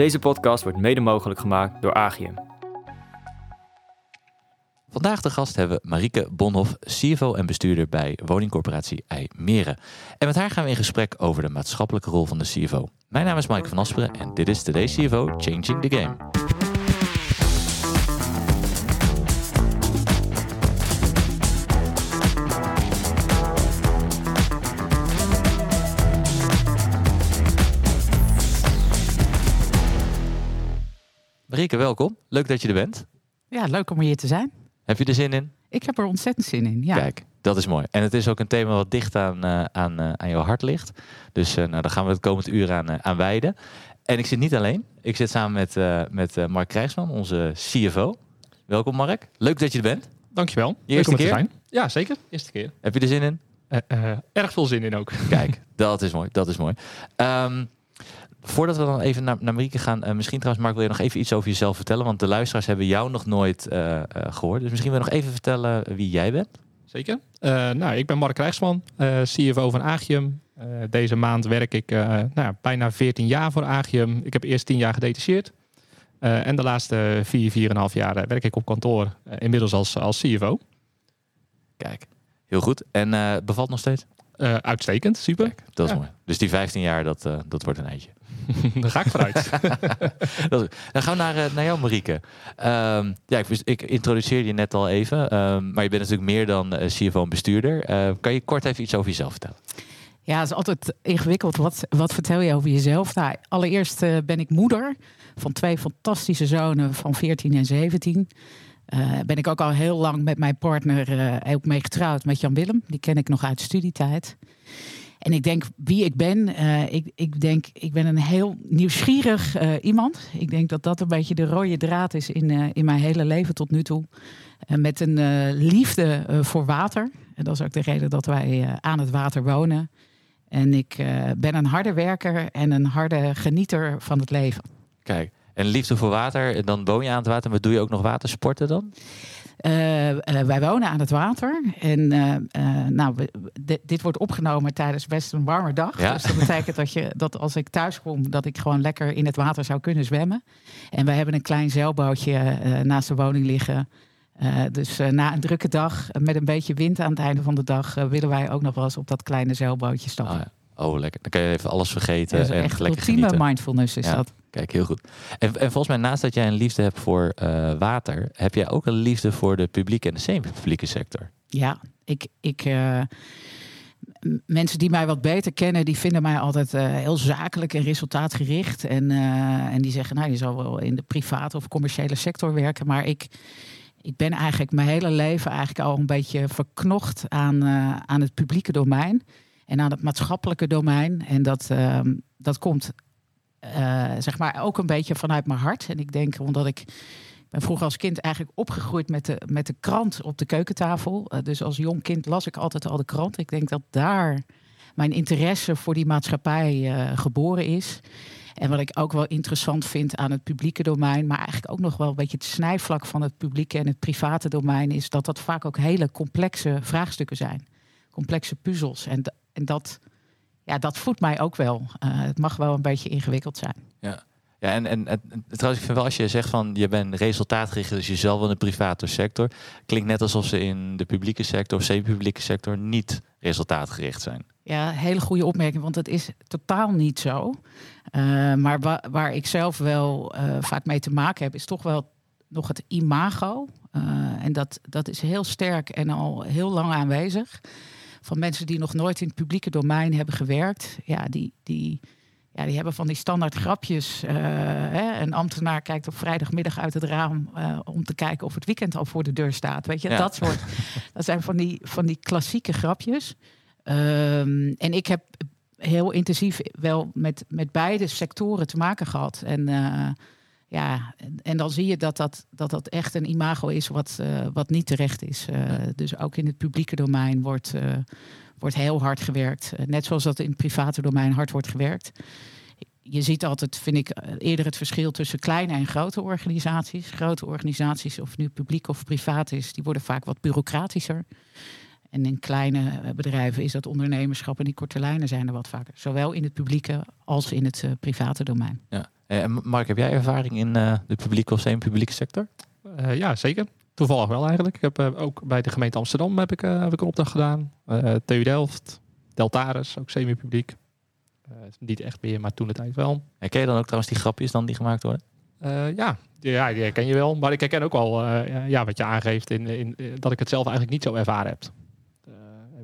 Deze podcast wordt mede mogelijk gemaakt door Agium. Vandaag de gast hebben we Marieke Bonhoff, CFO en bestuurder bij woningcorporatie IJmeren. En met haar gaan we in gesprek over de maatschappelijke rol van de CFO. Mijn naam is Mike van Asperen en dit is Today's CFO Changing the Game. Marieke, welkom. Leuk dat je er bent. Ja, leuk om hier te zijn. Heb je er zin in? Ik heb er ontzettend zin in. Ja. Kijk, dat is mooi. En het is ook een thema wat dicht aan, uh, aan, uh, aan jouw hart ligt. Dus uh, nou, daar gaan we het komend uur aan, aan wijden. En ik zit niet alleen. Ik zit samen met, met Mark Krijgsman, onze CFO. Welkom Mark. Leuk dat je er bent. Dankjewel. Je eerste keer? Zijn. Ja, zeker. Eerste keer. Heb je er zin in? erg veel zin in ook. Kijk, dat is mooi. Dat is mooi. Um, Voordat we dan even naar, naar Marieke gaan, uh, misschien trouwens Mark wil je nog even iets over jezelf vertellen, want de luisteraars hebben jou nog nooit uh, uh, gehoord. Dus misschien wil je nog even vertellen wie jij bent. Zeker. nou, ik ben Mark Krijgsman, CFO van Agium. deze maand werk ik nou, bijna 14 jaar voor Agium. Ik heb eerst 10 jaar gedetacheerd. en de laatste 4, 4,5 jaar werk ik op kantoor, inmiddels als, als CFO. Kijk, heel goed. En bevalt nog steeds? uitstekend, super. Kijk, dat is ja. mooi. Dus die 15 jaar, dat, dat wordt een eindje. Daar ga ik vooruit. dan gaan we naar, eh, naar jou, Marieke. Um, ja, ik, ik, introduceerde je net al even. Um, maar je bent natuurlijk meer dan uh, CFO en bestuurder. Uh, kan je kort even iets over jezelf vertellen? Ja, het is altijd ingewikkeld. Wat, wat vertel je over jezelf? Nou, allereerst uh, ben ik moeder van twee fantastische zonen van 14 en 17. Uh, ben ik ook al heel lang met mijn partner uh, ook mee getrouwd, met Jan Willem. Die ken ik nog uit studietijd. En ik denk wie ik ben, uh, ik, ik denk, ik ben een heel nieuwsgierig uh, iemand. Ik denk dat dat een beetje de rode draad is in, uh, in mijn hele leven tot nu toe. met een liefde voor water. En dat is ook de reden dat wij aan het water wonen. En ik ben een harde werker en een harde genieter van het leven. Kijk, en liefde voor water, dan woon je aan het water, maar doe je ook nog watersporten dan? Uh, uh, wij wonen aan het water. En uh, nou, dit wordt opgenomen tijdens best een warme dag. Ja. Dus dat betekent dat, je, dat als ik thuis kom, dat ik gewoon lekker in het water zou kunnen zwemmen. En wij hebben een klein zeilbootje naast de woning liggen. dus na een drukke dag, met een beetje wind aan het einde van de dag, willen wij ook nog wel eens op dat kleine zeilbootje stappen. Oh, ja. Oh, lekker. Dan kan je even alles vergeten. Ja, en echt lekker ultieme genieten. mindfulness is ja, dat. Kijk, heel goed. En, en volgens mij, naast dat jij een liefde hebt voor uh, water, heb jij ook een liefde voor de publieke en de semi-publieke sector. Ja, ik. ik uh, mensen die mij wat beter kennen, die vinden mij altijd uh, heel zakelijk en resultaatgericht. En, en die zeggen, nou, je zal wel in de private of commerciële sector werken. Maar ik, ik ben eigenlijk mijn hele leven eigenlijk al een beetje verknocht aan, aan het publieke domein en aan het maatschappelijke domein. En dat, uh, dat komt uh, zeg maar ook een beetje vanuit mijn hart. En ik denk omdat ik ben vroeger als kind eigenlijk opgegroeid met de, met de krant op de keukentafel. Uh, dus als jong kind las ik altijd al de krant. Ik denk dat daar mijn interesse voor die maatschappij uh, geboren is. En wat ik ook wel interessant vind aan het publieke domein, maar eigenlijk ook nog wel een beetje het snijvlak van het publieke en het private domein, is dat dat vaak ook hele complexe vraagstukken zijn. Complexe puzzels. En en dat, ja, dat voedt mij ook wel. Uh, het mag wel een beetje ingewikkeld zijn. Ja. Ja, en, en, en trouwens, ik vind wel als je zegt van je bent resultaatgericht, dus jezelf wel in de private sector, klinkt net alsof ze in de publieke sector of semi-publieke sector niet resultaatgericht zijn. Ja, hele goede opmerking, want het is totaal niet zo. Uh, maar wa waar ik zelf wel uh, vaak mee te maken heb, is toch wel nog het imago. Uh, en dat, dat is heel sterk en al heel lang aanwezig van mensen die nog nooit in het publieke domein hebben gewerkt. Ja, die, die, ja, die hebben van die standaard grapjes. Uh, hè, een ambtenaar kijkt op vrijdagmiddag uit het raam uh, om te kijken of het weekend al voor de deur staat. Weet je, ja. dat soort. Dat zijn van die, van die klassieke grapjes. Um, en ik heb heel intensief wel met, met beide sectoren te maken gehad. En uh, ja, en dan zie je dat dat, dat, dat echt een imago is wat, uh, wat niet terecht is. Uh, dus ook in het publieke domein wordt, uh, wordt heel hard gewerkt. net zoals dat in het private domein hard wordt gewerkt. Je ziet altijd, vind ik, eerder het verschil tussen kleine en grote organisaties. Grote organisaties, of nu publiek of privaat is, die worden vaak wat bureaucratischer. En in kleine bedrijven is dat ondernemerschap en die korte lijnen zijn er wat vaker. Zowel in het publieke als in het private domein. Ja. Eh, Mark, heb jij ervaring in eh, de publieke of semi-publieke sector? Eh, ja, zeker. Toevallig wel eigenlijk. Ik heb ook bij de gemeente Amsterdam heb ik, heb ik een opdracht gedaan. TU Delft, Deltaris, ook semi-publiek. Niet echt meer, maar toen de tijd wel. En ken je dan ook trouwens die grapjes dan die gemaakt worden? Ja, die, ja, die herken je wel. Maar ik herken ook wel ja, wat je aangeeft in, in, eh, dat ik het zelf eigenlijk niet zo ervaren heb.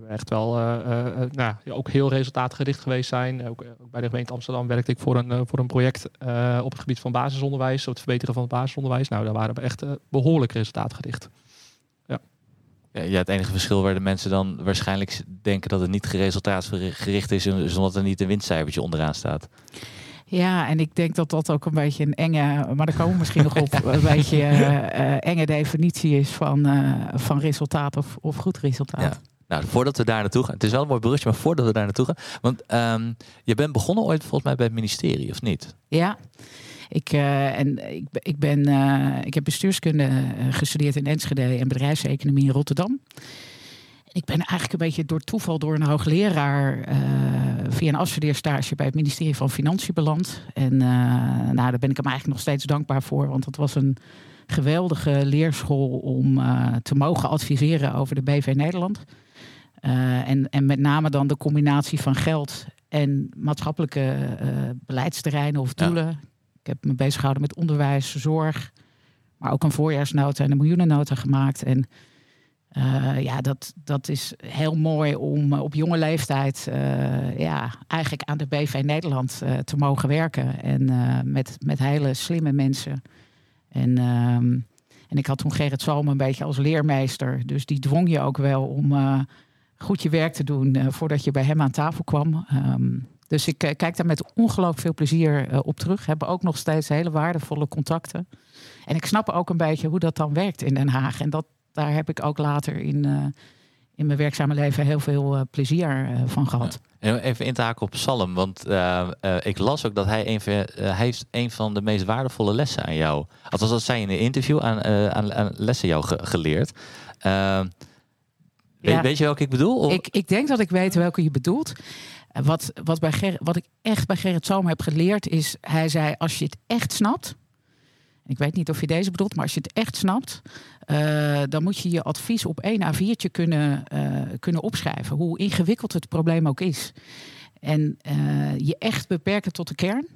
We echt wel eh, eh, eh, nou, ja, ook heel resultaatgericht geweest zijn. Ook, ook bij de gemeente Amsterdam werkte ik voor een, voor een project eh, op het gebied van basisonderwijs. Het verbeteren van het basisonderwijs. Nou, daar waren we echt eh, behoorlijk resultaatgericht. Ja, ja, het enige verschil waar de mensen dan waarschijnlijk denken dat het niet resultaatgericht is, is omdat er niet een winstcijfertje onderaan staat. Ja, en ik denk dat dat ook een beetje een enge, maar daar komen we misschien nog op, een beetje enge definitie is van, eh, van resultaat of, of goed resultaat. Ja. Nou, voordat we daar naartoe gaan, het is wel een mooi brugje, maar voordat we daar naartoe gaan, want ehm, je bent begonnen ooit volgens mij bij het ministerie, of niet? Ja. Ik, eh, en ik, ik, ben, eh, ik heb bestuurskunde eh, gestudeerd in Enschede en bedrijfseconomie in Rotterdam. Ik ben eigenlijk een beetje door toeval door een hoogleraar via een afstudeerstage bij het ministerie van Financiën beland. En nou, daar ben ik hem eigenlijk nog steeds dankbaar voor, want dat was een geweldige leerschool om te mogen adviseren over de BV Nederland. Eh, en, en met name dan de combinatie van geld en maatschappelijke eh, beleidsterreinen of Ja. doelen. Ik heb me bezig gehouden met onderwijs, zorg, maar ook een voorjaarsnota en een miljoenennota gemaakt. En eh, ja, dat, dat is heel mooi om op jonge leeftijd ja, eigenlijk aan de BV Nederland te mogen werken. En met, met hele slimme mensen. En, ehm, en ik had toen Gerrit Salm een beetje als leermeester. Dus die dwong je ook wel om goed je werk te doen eh, voordat je bij hem aan tafel kwam. Ehm, dus ik eh, kijk daar met ongelooflijk veel plezier eh, op terug. Hebben ook nog steeds hele waardevolle contacten. En ik snap ook een beetje hoe dat dan werkt in Den Haag. En dat, daar heb ik ook later in, in mijn werkzame leven heel veel plezier van gehad. En even in te haken op Salm, want ik las ook dat hij een, van- heeft een van de meest waardevolle lessen aan jou. Althans, dat zei in een interview aan, aan, lessen jou ge- geleerd. Weet, Ja. weet je welke ik bedoel? Of- Ik, ik denk dat ik weet welke je bedoelt. Eh, Wat, wat, bij Ger, wat ik echt bij Gerrit Salm heb geleerd is... hij zei, als je het echt snapt... ik weet niet of je deze bedoelt, maar als je het echt snapt... eh, dan moet je je advies op één A4'tje kunnen, eh, kunnen opschrijven. Hoe ingewikkeld het probleem ook is. En je echt beperken tot de kern.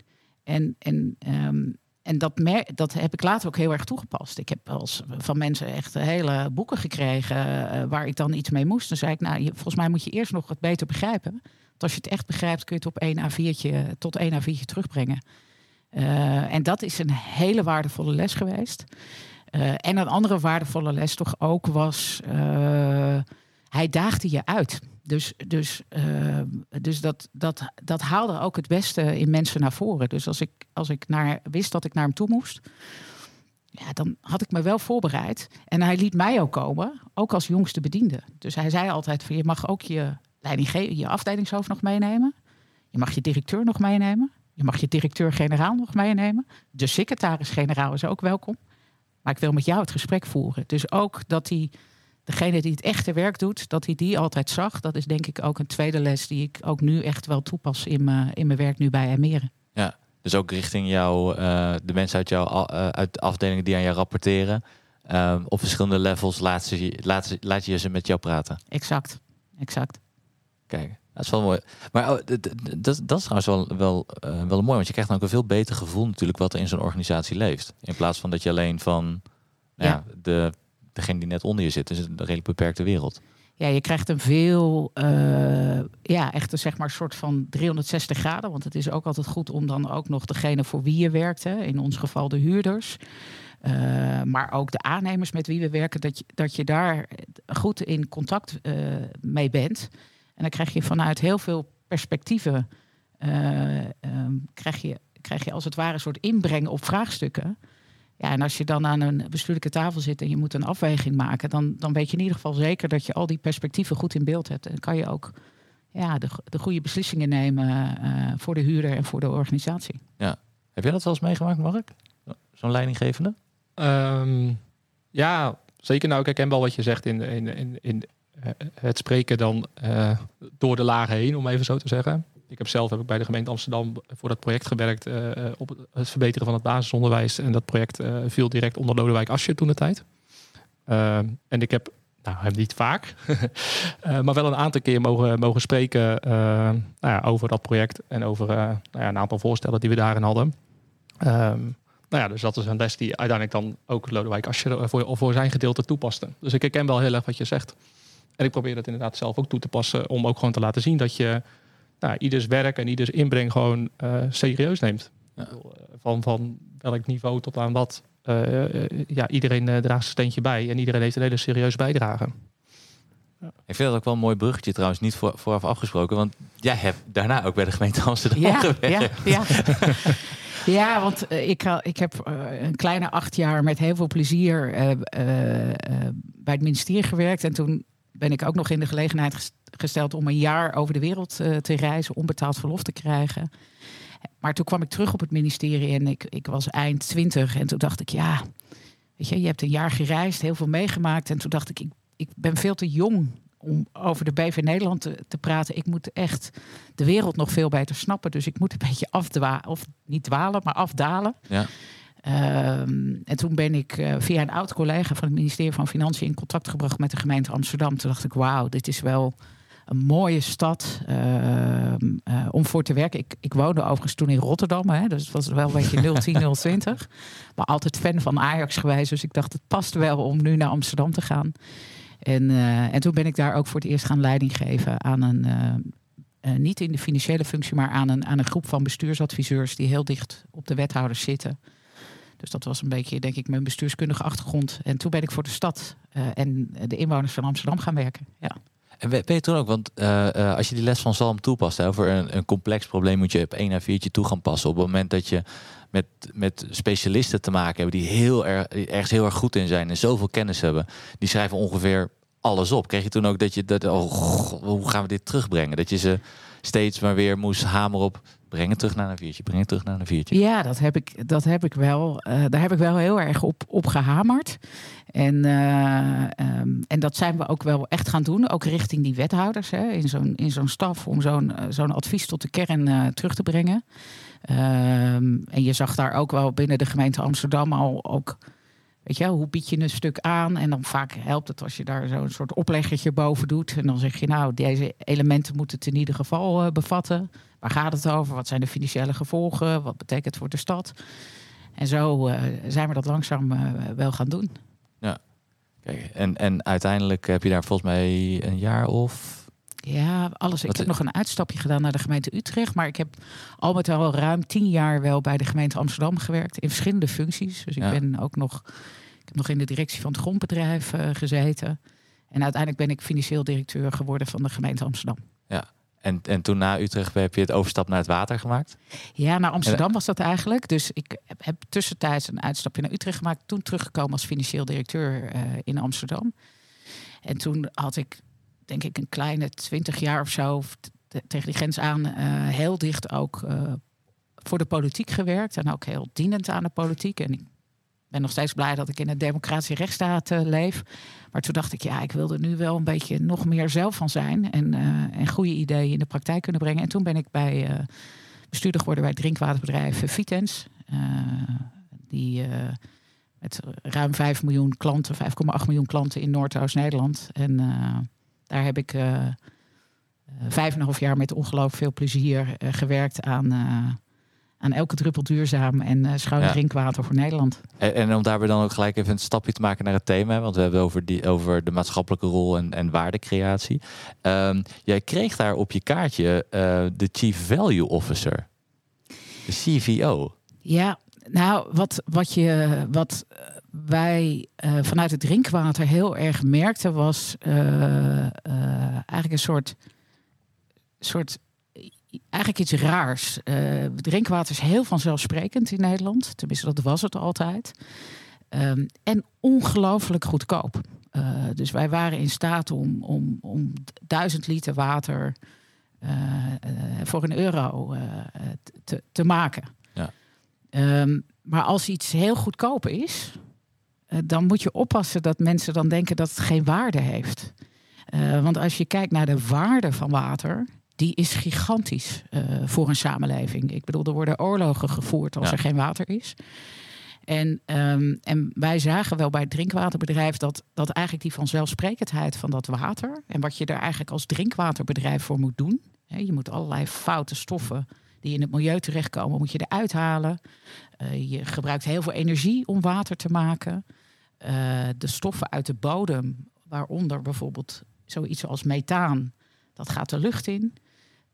En, en, ehm, en dat, dat heb ik later ook heel erg toegepast. Ik heb als van mensen echt hele boeken gekregen eh, waar ik dan iets mee moest. Dan zei ik, nou, volgens mij moet je eerst nog het beter begrijpen. Want als je het echt begrijpt, kun je het op één A4'tje tot één A4'tje terugbrengen. Eh, en dat is een hele waardevolle les geweest. Eh, en een andere waardevolle les toch ook was, eh, hij daagde je uit. Dus, dus, eh, dus dat, dat, dat haalde ook het beste in mensen naar voren. Dus als ik, als ik naar, wist dat ik naar hem toe moest, ja, dan had ik me wel voorbereid. En hij liet mij ook komen, ook als jongste bediende. Dus hij zei altijd: van, je mag ook je leidinggever, je afdelingshoofd nog meenemen. Je mag je directeur nog meenemen. Je mag je directeur-generaal nog meenemen. De secretaris-generaal is ook welkom. Maar ik wil met jou het gesprek voeren. Dus ook dat hij, degene die het echte werk doet, dat hij die altijd zag. Dat is denk ik ook een tweede les die ik ook nu echt wel toepas in mijn, in mijn werk nu bij Emeren. Dus ook richting jou, eh, de mensen uit jouw eh, uit de afdelingen die aan jou rapporteren. eh, op verschillende levels laat, ze, je- laat, ze, laat je ze met jou praten. Exact, exact. Kijk, dat is wel mooi. Maar oh, dat, dat is trouwens wel, wel, eh, wel mooi, want je krijgt dan ook een veel beter gevoel natuurlijk wat er in zo'n organisatie leeft. In plaats van dat je alleen van ja. Ja. de, degene die net onder je zit, dus een redelijk beperkte wereld. Ja, je krijgt een veel, eh, ja, echt een zeg maar soort van 360 graden. Want het is ook altijd goed om dan ook nog degene voor wie je werkt, hè, in ons geval de huurders. eh, maar ook de aannemers met wie we werken, dat je, dat je daar goed in contact eh, mee bent. En dan krijg je vanuit heel veel perspectieven, eh, ehm, krijg, je, krijg je als het ware een soort inbreng op vraagstukken. Ja, en als je dan aan een bestuurlijke tafel zit en je moet een afweging maken, dan, dan weet je in ieder geval zeker dat je al die perspectieven goed in beeld hebt. En kan je ook ja, de, de goede beslissingen nemen eh, voor de huurder en voor de organisatie. Heb jij dat wel eens meegemaakt, Mark? Zo'n leidinggevende? Ehm, ja, zeker. Nou, ik herken wel wat je zegt in, in, in, in eh, het spreken dan eh, door de lagen heen, om even zo te zeggen. Ik heb zelf heb ik bij de gemeente Amsterdam voor dat project gewerkt eh, eh, op het- verbeteren van het basisonderwijs. En dat project eh, viel direct onder Lodewijk Asscher toen de tijd. En ik heb, nou hem niet vaak, maar wel een aantal keer mogen, mogen spreken nou ja, over dat project. En over nou ja, een aantal voorstellen die we daarin hadden. Ehm, nou ja, dus dat is een les die uiteindelijk dan ook Lodewijk Asscher voor, voor zijn gedeelte toepaste. Dus ik herken wel heel erg wat je zegt. En ik probeer dat inderdaad zelf ook toe te passen om ook gewoon te laten zien dat je nou, ieders werk en ieders inbreng gewoon eh, serieus neemt. Ja. Eh, Van, van welk niveau tot aan wat. Eh, ja, iedereen draagt zijn steentje bij en iedereen heeft een hele serieuze bijdrage. Ik vind dat ook wel een mooi bruggetje trouwens, niet voor, vooraf afgesproken. Want jij hebt daarna ook bij de gemeente Amsterdam Ja, gewerkt. ja, ja. ja, want eh, ik, ik heb een kleine acht jaar met heel veel plezier eh, eh, eh, bij het ministerie gewerkt. En toen ben ik ook nog in de gelegenheid ges- gesteld om een jaar over de wereld eh, te reizen, onbetaald verlof te krijgen. Maar toen kwam ik terug op het ministerie en ik, ik was eind twintig. En toen dacht ik, ja, weet je, je hebt een jaar gereisd, heel veel meegemaakt. En toen dacht ik, ik, ik ben veel te jong om over de BV Nederland te, te praten. Ik moet echt de wereld nog veel beter snappen. Dus ik moet een beetje afdwalen, of niet dwalen, maar afdalen. Ja. Ehm, en toen ben ik eh, via een oud collega van het ministerie van Financiën in contact gebracht met de gemeente Amsterdam. Toen dacht ik, wauw, dit is wel een mooie stad ehm, eh, om voor te werken. Ik, ik woonde overigens toen in Rotterdam, hè, dus het was wel een beetje 010, 020. Maar altijd fan van Ajax geweest, dus ik dacht, het past wel om nu naar Amsterdam te gaan. En, eh, en toen ben ik daar ook voor het eerst gaan leiding geven aan een, niet in de financiële functie, maar aan een, aan een groep van bestuursadviseurs die heel dicht op de wethouders zitten. Dus dat was een beetje, denk ik, mijn bestuurskundige achtergrond. En toen ben ik voor de stad eh, en de inwoners van Amsterdam gaan werken. Ja. En weet je toen ook, want eh, eh, als je die les van Salm toepast, hè, voor een, een complex probleem moet je op 1 à 4 toe gaan passen. Op het moment dat je met, met specialisten te maken hebt die heel erg, ergens heel erg goed in zijn en zoveel kennis hebben, die schrijven ongeveer alles op. Kreeg je toen ook dat je dat, oh, hoe gaan we dit terugbrengen? Dat je ze steeds maar weer moest hameren op brengen terug naar een viertje, brengen terug naar een viertje. Ja, dat heb ik, dat heb ik wel. eh, daar heb ik wel heel erg op, op gehamerd. En, eh, ehm, en dat zijn we ook wel echt gaan doen. Ook richting die wethouders hè, in zo'n in zo'n staf. Om zo'n eh, zo'n advies tot de kern terug te brengen. Ehm, en je zag daar ook wel binnen de gemeente Amsterdam al ook. Weet je, hoe bied je een stuk aan? En dan vaak helpt het als je daar zo'n soort opleggertje boven doet. En dan zeg je, nou, deze elementen moeten het in ieder geval eh, bevatten. Waar gaat het over? Wat zijn de financiële gevolgen? Wat betekent het voor de stad? En zo eh, zijn we dat langzaam eh, wel gaan doen. Kijk, en, en uiteindelijk heb je daar volgens mij een jaar of Ja, alles. Ik heb nog een uitstapje gedaan naar de gemeente Utrecht. Maar ik heb al met al ruim tien jaar wel bij de gemeente Amsterdam gewerkt. In verschillende functies. Dus ik Ja. ben ook nog, heb nog in de directie van het grondbedrijf eh, gezeten. En uiteindelijk ben ik financieel directeur geworden van de gemeente Amsterdam. En, en toen na Utrecht heb je het overstap naar het water gemaakt. Ja, naar Amsterdam was dat eigenlijk. Dus ik heb, tussentijds een uitstapje naar Utrecht gemaakt. Toen teruggekomen als financieel directeur eh, in Amsterdam. En toen had ik, denk ik, een kleine twintig jaar of zo tegen die grens aan eh, heel dicht ook voor de politiek gewerkt. En ook heel dienend aan de politiek. En ik ben nog steeds blij dat ik in een democratische rechtsstaat eh, leef. Maar toen dacht ik, ja, ik wilde nu wel een beetje nog meer zelf van zijn. En, eh, en goede ideeën in de praktijk kunnen brengen. En toen ben ik bij eh, bestuurder geworden bij het drinkwaterbedrijf Vitens. Die met ruim 5 miljoen klanten, 5,8 miljoen klanten in Noordoost-Nederland. En daar heb ik vijf en een half jaar met ongelooflijk veel plezier gewerkt aan, aan elke druppel duurzaam en schoon Ja. drinkwater voor Nederland. En, en om daarbij dan ook gelijk even een stapje te maken naar het thema. Want we hebben over, die, over de maatschappelijke rol en, en waardecreatie. Ehm, jij kreeg daar op je kaartje eh, de Chief Value Officer. De CVO. Ja, nou, wat, wat, je, wat eh, wij vanuit het drinkwater heel erg merkten was eigenlijk een soort, soort eigenlijk iets raars. Eh, drinkwater is heel vanzelfsprekend in Nederland. Tenminste, dat was het altijd. Ehm, en ongelooflijk goedkoop. Eh, dus wij waren in staat om, om, om duizend liter water eh, voor een euro te, te maken. Ja. Ehm, maar als iets heel goedkoop is, dan moet je oppassen dat mensen dan denken dat het geen waarde heeft. Want als je kijkt naar de waarde van water, die is gigantisch uh, voor een samenleving. Ik bedoel, er worden oorlogen gevoerd als Ja. er geen water is. En, ehm, en wij zagen wel bij het drinkwaterbedrijf dat, dat eigenlijk die vanzelfsprekendheid van dat water. En wat je er eigenlijk als drinkwaterbedrijf voor moet doen. Hè, je moet allerlei foute stoffen die in het milieu terechtkomen, moet je eruit halen. Eh, je gebruikt heel veel energie om water te maken. Eh, de stoffen uit de bodem, waaronder bijvoorbeeld zoiets als methaan, dat gaat de lucht in.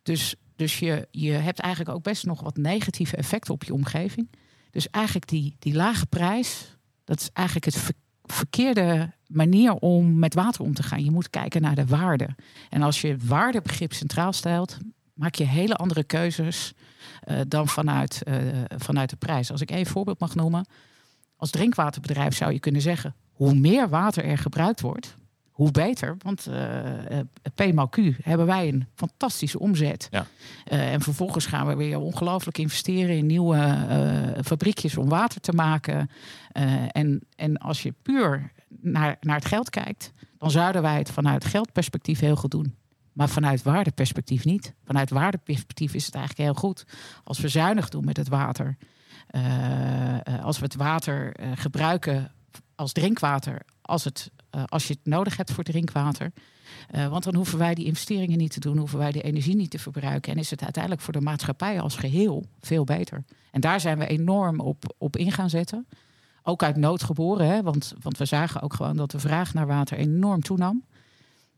Dus, dus je, je hebt eigenlijk ook best nog wat negatieve effecten op je omgeving. Dus eigenlijk die, die lage prijs, dat is eigenlijk het ver- verkeerde manier om met water om te gaan. Je moet kijken naar de waarde. En als je het waardebegrip centraal stelt, maak je hele andere keuzes eh, dan vanuit, eh, vanuit de prijs. Als ik één voorbeeld mag noemen. Als drinkwaterbedrijf zou je kunnen zeggen, hoe meer water er gebruikt wordt, hoe beter. Want P Q hebben wij een fantastische omzet. Ja. Eh, en vervolgens gaan we weer ongelooflijk investeren in nieuwe fabriekjes om water te maken. En, en als je puur naar, naar het geld kijkt, dan zouden wij het vanuit geldperspectief heel goed doen. Maar vanuit waardeperspectief niet. Vanuit waardeperspectief is het eigenlijk heel goed als we zuinig doen met het water. Als we het water gebruiken als drinkwater, als, het, eh, als je het nodig hebt voor drinkwater. Eh, want dan hoeven wij die investeringen niet te doen, hoeven wij de energie niet te verbruiken. En is het uiteindelijk voor de maatschappij als geheel veel beter. En daar zijn we enorm op, op in gaan zetten. Ook uit nood geboren, hè? Want, want we zagen ook gewoon dat de vraag naar water enorm toenam.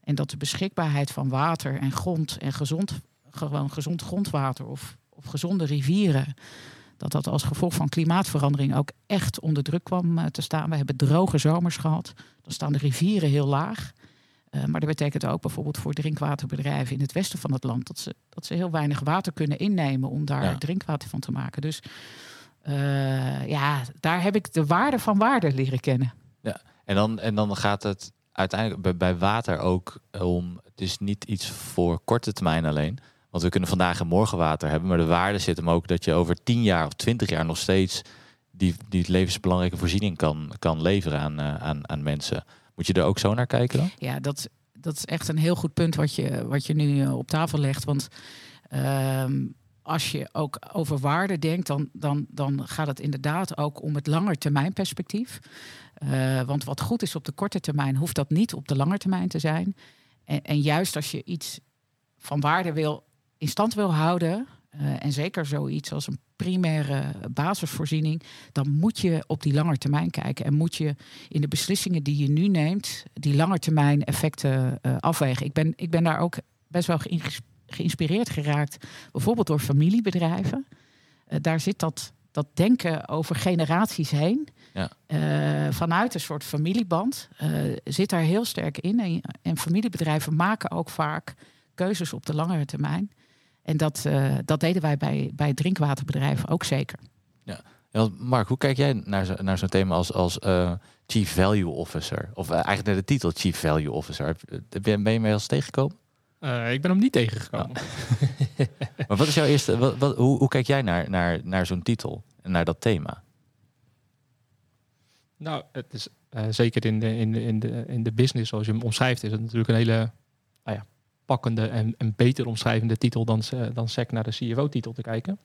En dat de beschikbaarheid van water en grond en gezond, gewoon gezond grondwater of, of gezonde rivieren, dat dat als gevolg van klimaatverandering ook echt onder druk kwam eh, te staan. We hebben droge zomers gehad. Dan staan de rivieren heel laag. Eh, maar dat betekent ook bijvoorbeeld voor drinkwaterbedrijven in het westen van het land dat ze, dat ze heel weinig water kunnen innemen om daar Ja. drinkwater van te maken. Dus eh, ja, daar heb ik de waarde van waarde leren kennen. En dan, en dan gaat het uiteindelijk bij, bij water ook om. Het is niet iets voor korte termijn alleen. Want we kunnen vandaag en morgen water hebben. Maar de waarde zit hem ook dat je over 10 jaar of 20 jaar nog steeds die, die levensbelangrijke voorziening kan, kan leveren aan, eh, aan, aan mensen. Moet je er ook zo naar kijken dan? Ja, dat, dat is echt een heel goed punt wat je, wat je nu eh, op tafel legt. Want ehm, als je ook over waarde denkt, dan, dan, dan gaat het inderdaad ook om het langetermijnperspectief. Eh want wat goed is op de korte termijn, hoeft dat niet op de lange termijn te zijn. En, en juist als je iets van waarde wil, in stand wil houden, eh, en zeker zoiets als een primaire basisvoorziening, dan moet je op die lange termijn kijken. En moet je in de beslissingen die je nu neemt, die langetermijn effecten eh, afwegen. Ik ben, ik ben daar ook best wel geïns- geïnspireerd geraakt, bijvoorbeeld door familiebedrijven. Eh, daar zit dat, dat denken over generaties heen. Ja. Vanuit een soort familieband zit daar heel sterk in. En, en familiebedrijven maken ook vaak keuzes op de langere termijn. En dat, eh, dat deden wij bij, bij drinkwaterbedrijven ook zeker. Ja, Mark, hoe kijk jij naar, zo, naar zo'n thema als, als eh, Chief Value Officer? Of eh, eigenlijk naar de titel Chief Value Officer. Je- ben je mee als tegengekomen? Eh, ik ben hem niet tegengekomen. Maar wat is jouw eerste. Wat, wat, hoe, hoe kijk jij naar, naar, naar zo'n titel en naar dat thema? Nou, het is eh, zeker in de, in, de, in, de, in de business, zoals je hem omschrijft, is het natuurlijk een hele pakkende en, en beter omschrijvende titel dan, se- dan SEC naar de CFO-titel te kijken.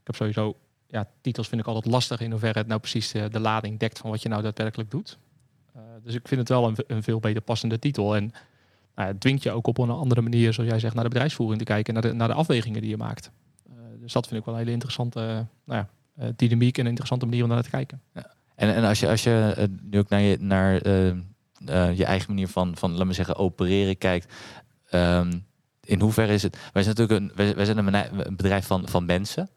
Ik heb sowieso, ja, titels vind ik altijd lastig in hoeverre het nou precies eh, de lading dekt van wat je nou daadwerkelijk doet. Eh, dus ik vind het wel een, een veel beter passende titel. En nou, dwingt je ook op een andere manier, zoals jij zegt, naar de bedrijfsvoering te kijken, naar de, naar de afwegingen die je maakt. Eh, dus dat vind ik wel een hele interessante eh, nou ja, eh, dynamiek en een interessante manier om naar te kijken. En, en als je, als je eh, nu ook naar je, naar, eh, eh, je eigen manier van, van, laat me zeggen, opereren kijkt. Ehm, in hoeverre is het. Wij zijn natuurlijk een, wij, wij zijn een bedrijf van, van mensen.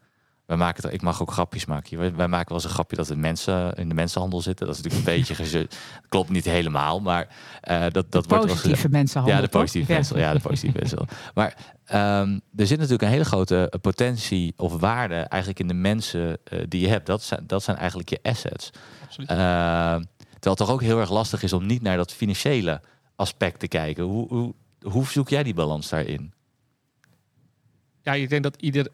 Wij maken het, ik mag ook grapjes maken. Wij, wij maken wel eens een grapje dat de mensen in de mensenhandel zitten. Dat is natuurlijk een beetje gezu- Klopt niet helemaal, maar eh, dat, dat wordt wel. Positieve mensen Ja, de positieve wissel. Ja, de positieve wissel. Maar ehm, er zit natuurlijk een hele grote potentie of waarde eigenlijk in de mensen eh, die je hebt. Dat zijn, dat zijn eigenlijk je assets. Absoluut. Eh, terwijl het toch ook heel erg lastig is om niet naar dat financiële aspect te kijken. Hoe, hoe, hoe zoek jij die balans daarin? ja, ik denk dat ieder,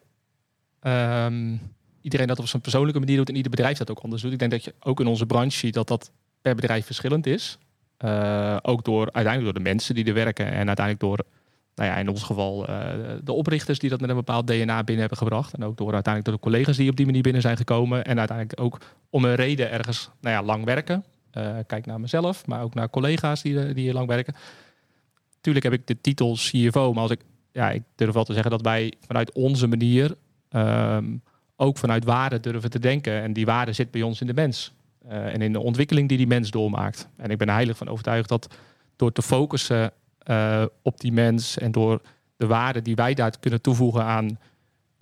ehm, iedereen dat op zijn persoonlijke manier doet en ieder bedrijf dat ook anders doet. Ik denk dat je ook in onze branche ziet dat dat per bedrijf verschillend is. Eh, ook door uiteindelijk door de mensen die er werken en uiteindelijk door nou ja, in ons geval uh, de oprichters die dat met een bepaald DNA binnen hebben gebracht. En ook door uiteindelijk door de collega's die op die manier binnen zijn gekomen. En uiteindelijk ook om een reden ergens nou ja, lang werken. Uh, kijk naar mezelf, maar ook naar collega's die, die hier lang werken. Tuurlijk heb ik de titel CFO, maar als ik, ja, ik durf wel te zeggen dat wij vanuit onze manier um, ook vanuit waarde durven te denken. En die waarde zit bij ons in de mens. Uh, en in de ontwikkeling die die mens doormaakt. En ik ben heilig van overtuigd dat door te focussen uh, op die mens en door de waarde die wij daar kunnen toevoegen aan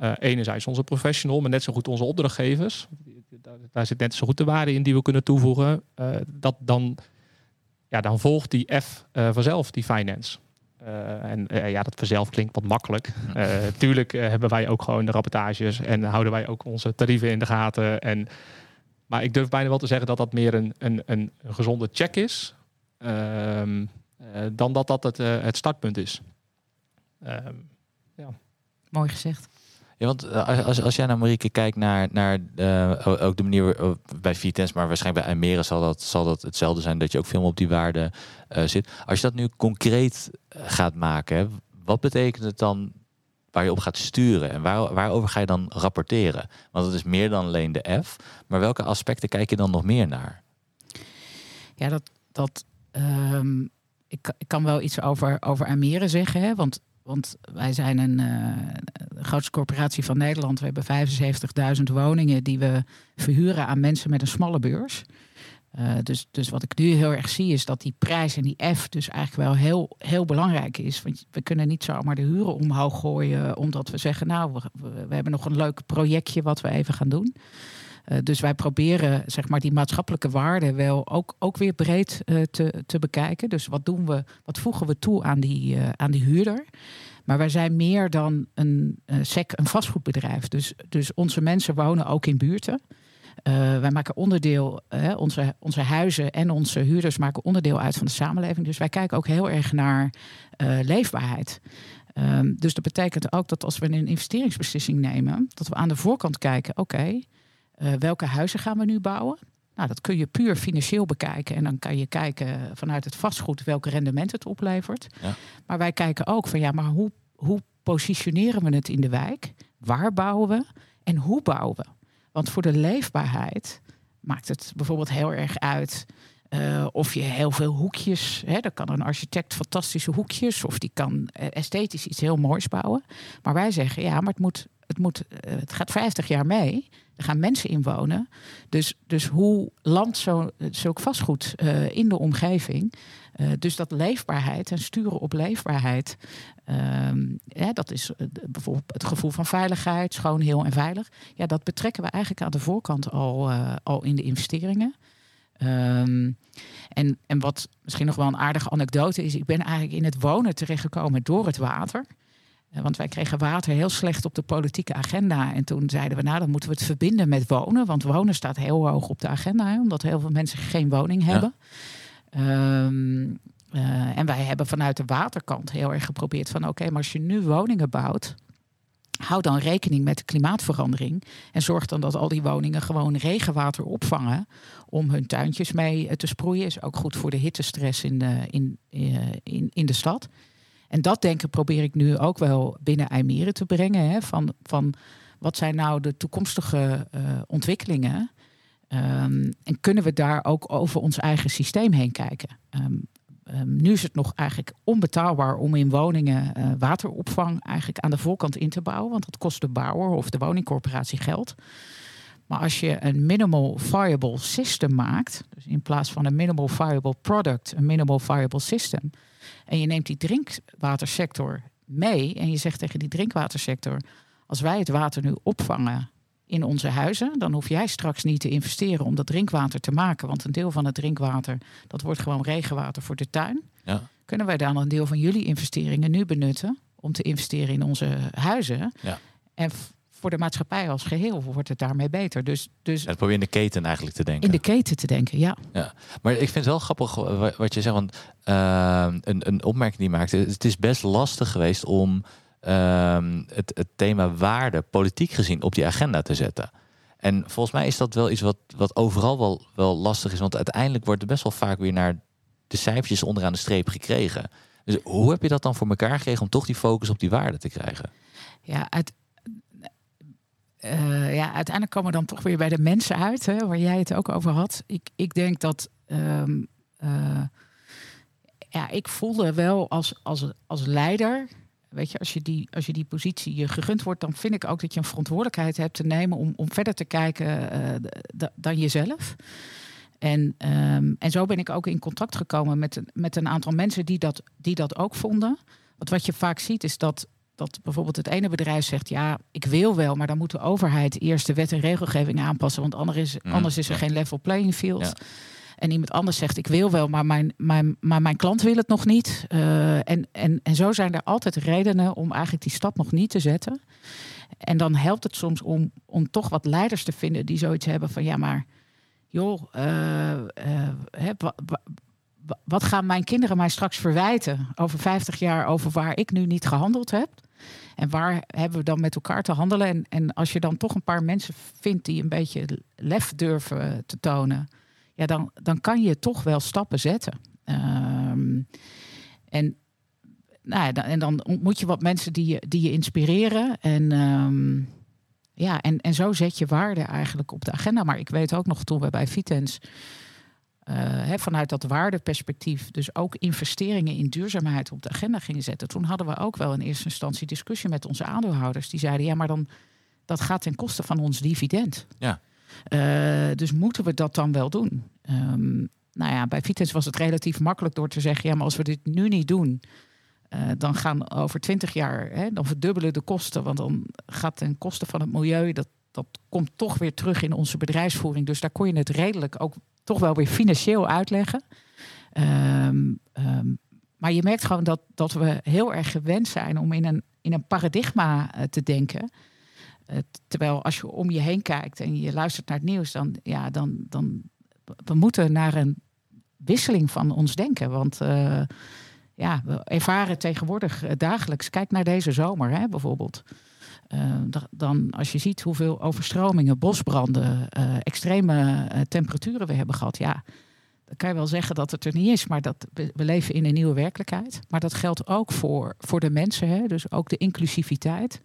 uh, enerzijds onze professional, maar net zo goed onze opdrachtgevers. Daar, daar zit net zo goed de waarde in die we kunnen toevoegen. Dat dan, ja, dan volgt die F vanzelf, die finance. en ja, dat vanzelf klinkt wat makkelijk. tuurlijk hebben wij ook gewoon de rapportages en houden wij ook onze tarieven in de gaten. En, maar ik durf bijna wel te zeggen dat dat meer een, een, een gezonde check is. Ehm, uh, dan dat dat het, uh, het startpunt is. Um, ja. Mooi gezegd. Ja, want uh, als, als jij naar Marieke kijkt naar, naar ook de manier bij Vitens, maar waarschijnlijk bij Almere zal dat, zal dat hetzelfde zijn, dat je ook veel op die waarde zit. Als je dat nu concreet gaat maken, wat betekent het dan waar je op gaat sturen en waar, waarover ga je dan rapporteren? Want het is meer dan alleen de F, maar welke aspecten kijk je dan nog meer naar? Ja, dat, dat um ik, ik, kan wel iets over, over Almere zeggen. Hè? Want, want wij zijn een uh, grootste corporatie van Nederland. We hebben 75.000 woningen die we verhuren aan mensen met een smalle beurs. Uh, dus, dus wat ik nu heel erg zie is dat die prijs en die F dus eigenlijk wel heel, heel belangrijk is. Want we kunnen niet zomaar de huren omhoog gooien omdat we zeggen, nou, we hebben nog een leuk projectje wat we even gaan doen. Uh, dus wij proberen zeg maar, die maatschappelijke waarden wel ook, ook weer breed uh, te, te bekijken. Dus wat doen we, wat voegen we toe aan die, uh, aan die huurder? Maar wij zijn meer dan een SEC, een vastgoedbedrijf. Dus, dus onze mensen wonen ook in buurten. wij maken onderdeel, onze, onze huizen en onze huurders maken onderdeel uit van de samenleving. Dus wij kijken ook heel erg naar leefbaarheid. Um, dus dat betekent ook dat als we een investeringsbeslissing nemen, dat we aan de voorkant kijken, oké, uh, welke huizen gaan we nu bouwen? Nou, dat kun je puur financieel bekijken. En dan kan je kijken vanuit het vastgoed welk rendement het oplevert. Ja. Maar wij kijken ook van ja, maar hoe, hoe positioneren we het in de wijk? Waar bouwen we? En hoe bouwen we? Want voor de leefbaarheid maakt het bijvoorbeeld heel erg uit. Uh, of je heel veel hoekjes, hè, dan kan een architect fantastische hoekjes, of die kan uh, esthetisch iets heel moois bouwen. Maar wij zeggen ja, maar het, moet, het, moet, uh, het gaat 50 jaar mee. Gaan mensen in wonen. Dus, dus hoe landt zo, zulk vastgoed uh, in de omgeving? Uh, dus dat leefbaarheid en sturen op leefbaarheid. Ja, dat is uh, bijvoorbeeld het gevoel van veiligheid, schoon, heel en veilig. Ja, dat betrekken we eigenlijk aan de voorkant al, al in de investeringen. Um, en, en wat misschien nog wel een aardige anekdote is, ik ben eigenlijk in het wonen terechtgekomen door het water. Eh, want wij kregen water heel slecht op de politieke agenda. En toen zeiden we, nou, dan moeten we het verbinden met wonen. Want wonen staat heel hoog op de agenda, hè, omdat heel veel mensen geen woning hebben. Ja. Um, uh, en wij hebben vanuit de waterkant heel erg geprobeerd van, oké, okay, maar als je nu woningen bouwt, hou dan rekening met de klimaatverandering. En zorg dan dat al die woningen gewoon regenwater opvangen om hun tuintjes mee te sproeien. Is ook goed voor de hittestress in de, in, in, in de stad. En dat denken probeer ik nu ook wel binnen IJmeren te brengen. Hè, van, van wat zijn nou de toekomstige uh, ontwikkelingen? Um, en kunnen we daar ook over ons eigen systeem heen kijken? Um, um, nu is het nog eigenlijk onbetaalbaar om in woningen uh, wateropvang eigenlijk aan de voorkant in te bouwen. Want dat kost de bouwer of de woningcorporatie geld. Maar als je een minimal viable system maakt, dus in plaats van een minimal viable product, een minimal viable system, en je neemt die drinkwatersector mee en je zegt tegen die drinkwatersector: als wij het water nu opvangen in onze huizen, dan hoef jij straks niet te investeren om dat drinkwater te maken, want een deel van het drinkwater dat wordt gewoon regenwater voor de tuin. Ja. Kunnen wij dan een deel van jullie investeringen nu benutten om te investeren in onze huizen? Ja. En voor de maatschappij als geheel wordt het daarmee beter. Dus, dus het probeer in de keten eigenlijk te denken. In de keten te denken, ja. ja. Maar ik vind het wel grappig wat je zegt. Want uh, een, een opmerking die maakte. Het is best lastig geweest om uh, het, het thema waarde, politiek gezien, op die agenda te zetten. En volgens mij is dat wel iets wat, wat overal wel, wel lastig is. Want uiteindelijk wordt er best wel vaak weer naar de cijfertjes onderaan de streep gekregen. Dus hoe heb je dat dan voor elkaar gekregen om toch die focus op die waarde te krijgen? Ja, uit, uh, ja, uiteindelijk komen we dan toch weer bij de mensen uit, hè, waar jij het ook over had. Ik, ik denk dat. Um, uh, ja, ik voelde wel als, als, als leider. Weet je, als je, die, als je die positie je gegund wordt, dan vind ik ook dat je een verantwoordelijkheid hebt te nemen om, om verder te kijken uh, dan jezelf. En, um, en zo ben ik ook in contact gekomen met, met een aantal mensen die dat, die dat ook vonden. Want wat je vaak ziet is dat dat bijvoorbeeld het ene bedrijf zegt: ja, ik wil wel, maar dan moet de overheid eerst de wet en regelgeving aanpassen, want anders is, mm, anders is er geen level playing field. En iemand anders zegt: ik wil wel, maar mijn, mijn, maar mijn klant wil het nog niet. Uh, en, en, en zo zijn er altijd redenen om eigenlijk die stap nog niet te zetten. En dan helpt het soms om, om toch wat leiders te vinden die zoiets hebben van: ja, maar joh, uh, uh, wat gaan mijn kinderen mij straks verwijten over 50 jaar over waar ik nu niet gehandeld heb? En waar hebben we dan met elkaar te handelen? En, en als je dan toch een paar mensen vindt die een beetje lef durven te tonen, ja, dan, dan kan je toch wel stappen zetten. Um, en, nou ja, dan, en dan ontmoet je wat mensen die je, die je inspireren. En, um, ja, en, en zo zet je waarde eigenlijk op de agenda. Maar ik weet ook nog toen we bij Vitens uh, vanuit dat waardeperspectief dus ook investeringen in duurzaamheid op de agenda gingen zetten. Toen hadden we ook wel in eerste instantie discussie met onze aandeelhouders. Die zeiden, ja, maar dan dat gaat ten koste van ons dividend. Ja. Uh, dus moeten we dat dan wel doen? Um, nou ja, bij Vitens was het relatief makkelijk door te zeggen, ja, maar als we dit nu niet doen, uh, dan gaan over twintig jaar, hè, dan verdubbelen de kosten, want dan gaat ten koste van het milieu, dat, dat komt toch weer terug in onze bedrijfsvoering. Dus daar kon je het redelijk ook toch wel weer financieel uitleggen. Um, um, maar je merkt gewoon dat, dat we heel erg gewend zijn om in een, in een paradigma uh, te denken. Terwijl als je om je heen kijkt en je luistert naar het nieuws, dan, ja, dan, dan we moeten naar een wisseling van ons denken. Want uh, ja, we ervaren tegenwoordig dagelijks. Kijk naar deze zomer hè, bijvoorbeeld. Uh, dan als je ziet hoeveel overstromingen, bosbranden, uh, extreme uh, temperaturen we hebben gehad, ja, dan kan je wel zeggen dat het er niet is, maar dat we, leven in een nieuwe werkelijkheid. Maar dat geldt ook voor, voor de mensen, hè? dus ook de inclusiviteit.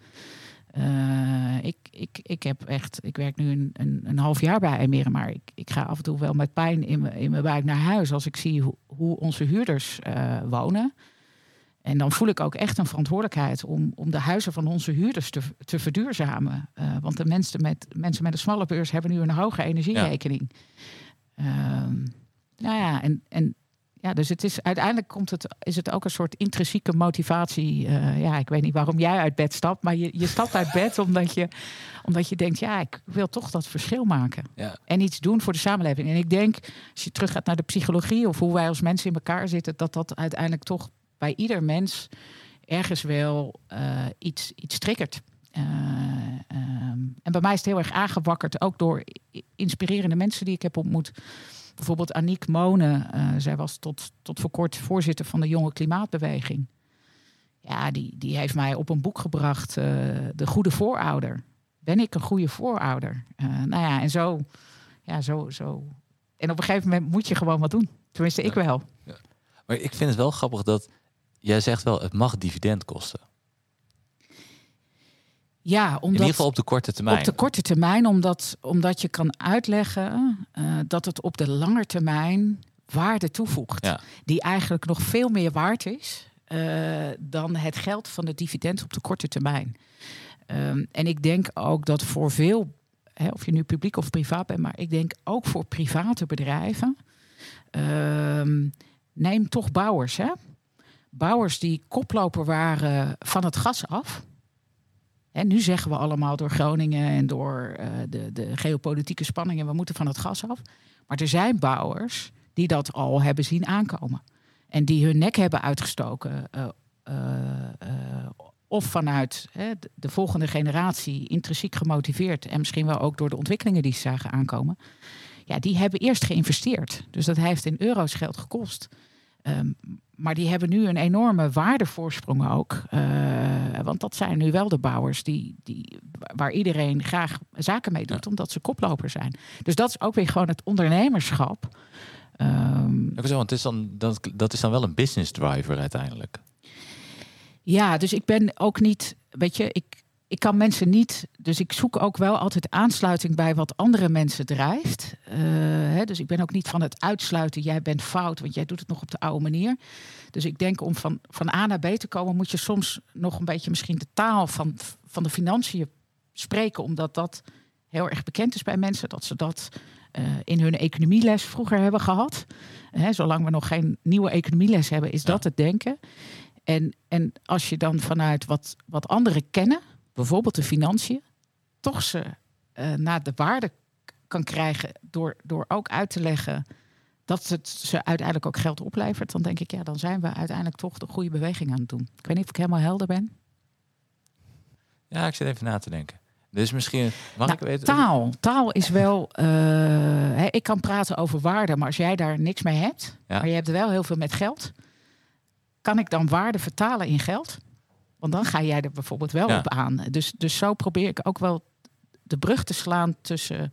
ik, ik, ik heb echt, ik werk nu een, een, een half jaar bij Emeren, maar ik, ik ga af en toe wel met pijn in mijn, in mijn buik naar huis als ik zie hoe, hoe onze huurders wonen. En dan voel ik ook echt een verantwoordelijkheid om, om de huizen van onze huurders te, te verduurzamen. Uh, want de mensen met, mensen met een smalle beurs hebben nu een hoge energierekening. Ja. Uh, nou ja, en, en ja, dus het is uiteindelijk komt het, is het ook een soort intrinsieke motivatie. Uh, ja, ik weet niet waarom jij uit bed stapt, maar je, je stapt uit bed omdat je, omdat je denkt, ja, ik wil toch dat verschil maken. Ja. En iets doen voor de samenleving. En ik denk, als je terug gaat naar de psychologie of hoe wij als mensen in elkaar zitten, dat dat uiteindelijk toch bij ieder mens ergens wel uh, iets, iets triggert. Uh, um, en bij mij is het heel erg aangewakkerd, ook door inspirerende mensen die ik heb ontmoet. Bijvoorbeeld Aniek Monen, uh, zij was tot, tot voor kort voorzitter van de Jonge Klimaatbeweging. Ja, die, die heeft mij op een boek gebracht, De Goede Voorouder. Ben ik een goede voorouder? nou ja, en zo, ja, zo, zo. En op een gegeven moment moet je gewoon wat doen. Tenminste, ik wel. Ja. Maar ik vind het wel grappig dat jij zegt wel, het mag dividend kosten. Ja, omdat, in ieder geval op de korte termijn. Op de korte termijn, omdat, omdat je kan uitleggen uh, dat het op de lange termijn waarde toevoegt. Ja. Die eigenlijk nog veel meer waard is uh, dan het geld van de dividend op de korte termijn. Um, en ik denk ook dat voor veel, hè, of je nu publiek of privaat bent, maar ik denk ook voor private bedrijven. Um, neem toch bouwers. Hè? Bouwers die koploper waren van het gas af. En nu zeggen we allemaal door Groningen en door uh, de, de geopolitieke spanningen, we moeten van het gas af. Maar er zijn bouwers die dat al hebben zien aankomen. En die hun nek hebben uitgestoken. Uh, uh, of vanuit de volgende generatie intrinsiek gemotiveerd. En misschien wel ook door de ontwikkelingen die ze zagen aankomen. Ja, die hebben eerst geïnvesteerd. Dus dat heeft in euro's geld gekost. Um, maar die hebben nu een enorme waardevoorsprong ook. Uh, want dat zijn nu wel de bouwers die, die, waar iedereen graag zaken mee doet, omdat ze koploper zijn. Dus dat is ook weer gewoon het ondernemerschap. Ja, zo, want het is dan, dat, dat is dan wel een business driver uiteindelijk. Ja, dus ik ben ook niet, weet je, ik, ik kan mensen niet, dus ik zoek ook wel altijd aansluiting bij wat andere mensen drijft. Eh, hè, dus ik ben ook niet van het uitsluiten, jij bent fout, want jij doet het nog op de oude manier. Dus ik denk om van, van A naar B te komen, moet je soms nog een beetje misschien de taal van, van de financiën spreken, omdat dat heel erg bekend is bij mensen, dat ze dat eh, in hun economieles vroeger hebben gehad. Hè, zolang we nog geen nieuwe economieles hebben, is Ja. dat het denken. En, en als je dan vanuit wat, wat anderen kennen, bijvoorbeeld de financiën, toch ze eh, naar de waarde kan krijgen door, door ook uit te leggen dat het ze uiteindelijk ook geld oplevert, dan denk ik, ja, dan zijn we uiteindelijk toch de goede beweging aan het doen. Ik weet niet of ik helemaal helder ben. Ja, ik zit even na te denken. Dus misschien, mag Nou, ik weten? Taal. Taal is wel. eh, ik kan praten over waarde, maar als jij daar niks mee hebt, Ja. maar je hebt wel heel veel met geld, kan ik dan waarde vertalen in geld? Want dan ga jij er bijvoorbeeld wel Ja. op aan. Dus, dus zo probeer ik ook wel de brug te slaan tussen.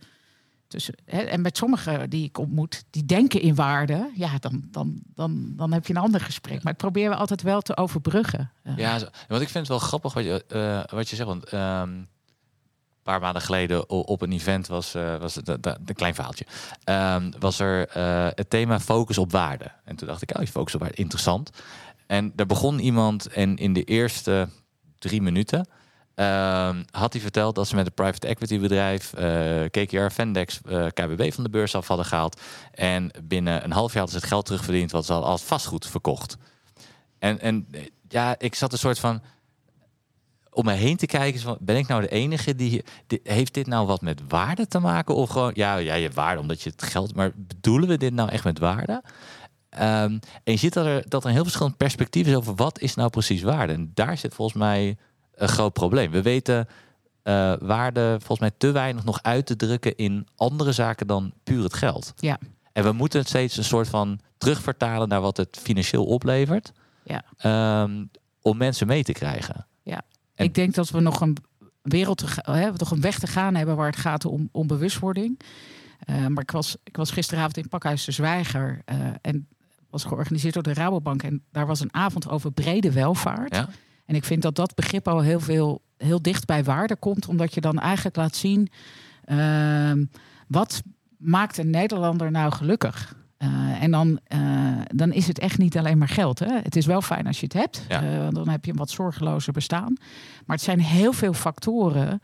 tussen hè, en met sommigen die ik ontmoet, die denken in waarde, ja, dan, dan, dan, dan heb je een ander gesprek. Maar ik probeer we altijd wel te overbruggen. Eh, Ja, zo- want ik vind het wel grappig wat je, eh, wat je zegt. Want een paar maanden geleden op een event was, eh, was het een klein verhaaltje. Ehm, was er het thema focus op waarde. En toen dacht ik, oh, je focus op waarde, interessant. En daar begon iemand en in de eerste drie minuten ehm, had hij verteld dat ze met een private equity bedrijf, eh, KKR, Vendex, eh, KBB van de beurs af hadden gehaald. En binnen een half jaar hadden ze het geld terugverdiend wat ze hadden als vastgoed verkocht. En, en ja, ik zat een soort van om me heen te kijken. Ben ik nou de enige die, Heeft dit nou wat met waarde te maken? Of gewoon, ja, ja, je waarde omdat je het geld... Maar bedoelen we dit nou echt met waarde? Ehm, en je ziet dat er, dat er een heel verschillend perspectief is over wat is nou precies waarde. En daar zit volgens mij een groot probleem. We weten eh, waarde volgens mij te weinig nog uit te drukken in andere zaken dan puur het geld. Ja. En we moeten het steeds een soort van terugvertalen naar wat het financieel oplevert. Ja. Ehm, om mensen mee te krijgen. En- Ik denk dat we nog een wereld te hè, nog een weg te gaan hebben waar het gaat om, om bewustwording. Eh, maar ik was, ik was gisteravond in Pakhuis de Zwijger eh, en was georganiseerd door de Rabobank. En daar was een avond over brede welvaart. Ja. En ik vind dat dat begrip al heel veel heel dicht bij waarde komt, omdat je dan eigenlijk laat zien ehm, wat maakt een Nederlander nou gelukkig. Eh, en dan, eh, dan is het echt niet alleen maar geld. Hè? Het is wel fijn als je het hebt, Ja. eh, want dan heb je een wat zorgelozer bestaan. Maar het zijn heel veel factoren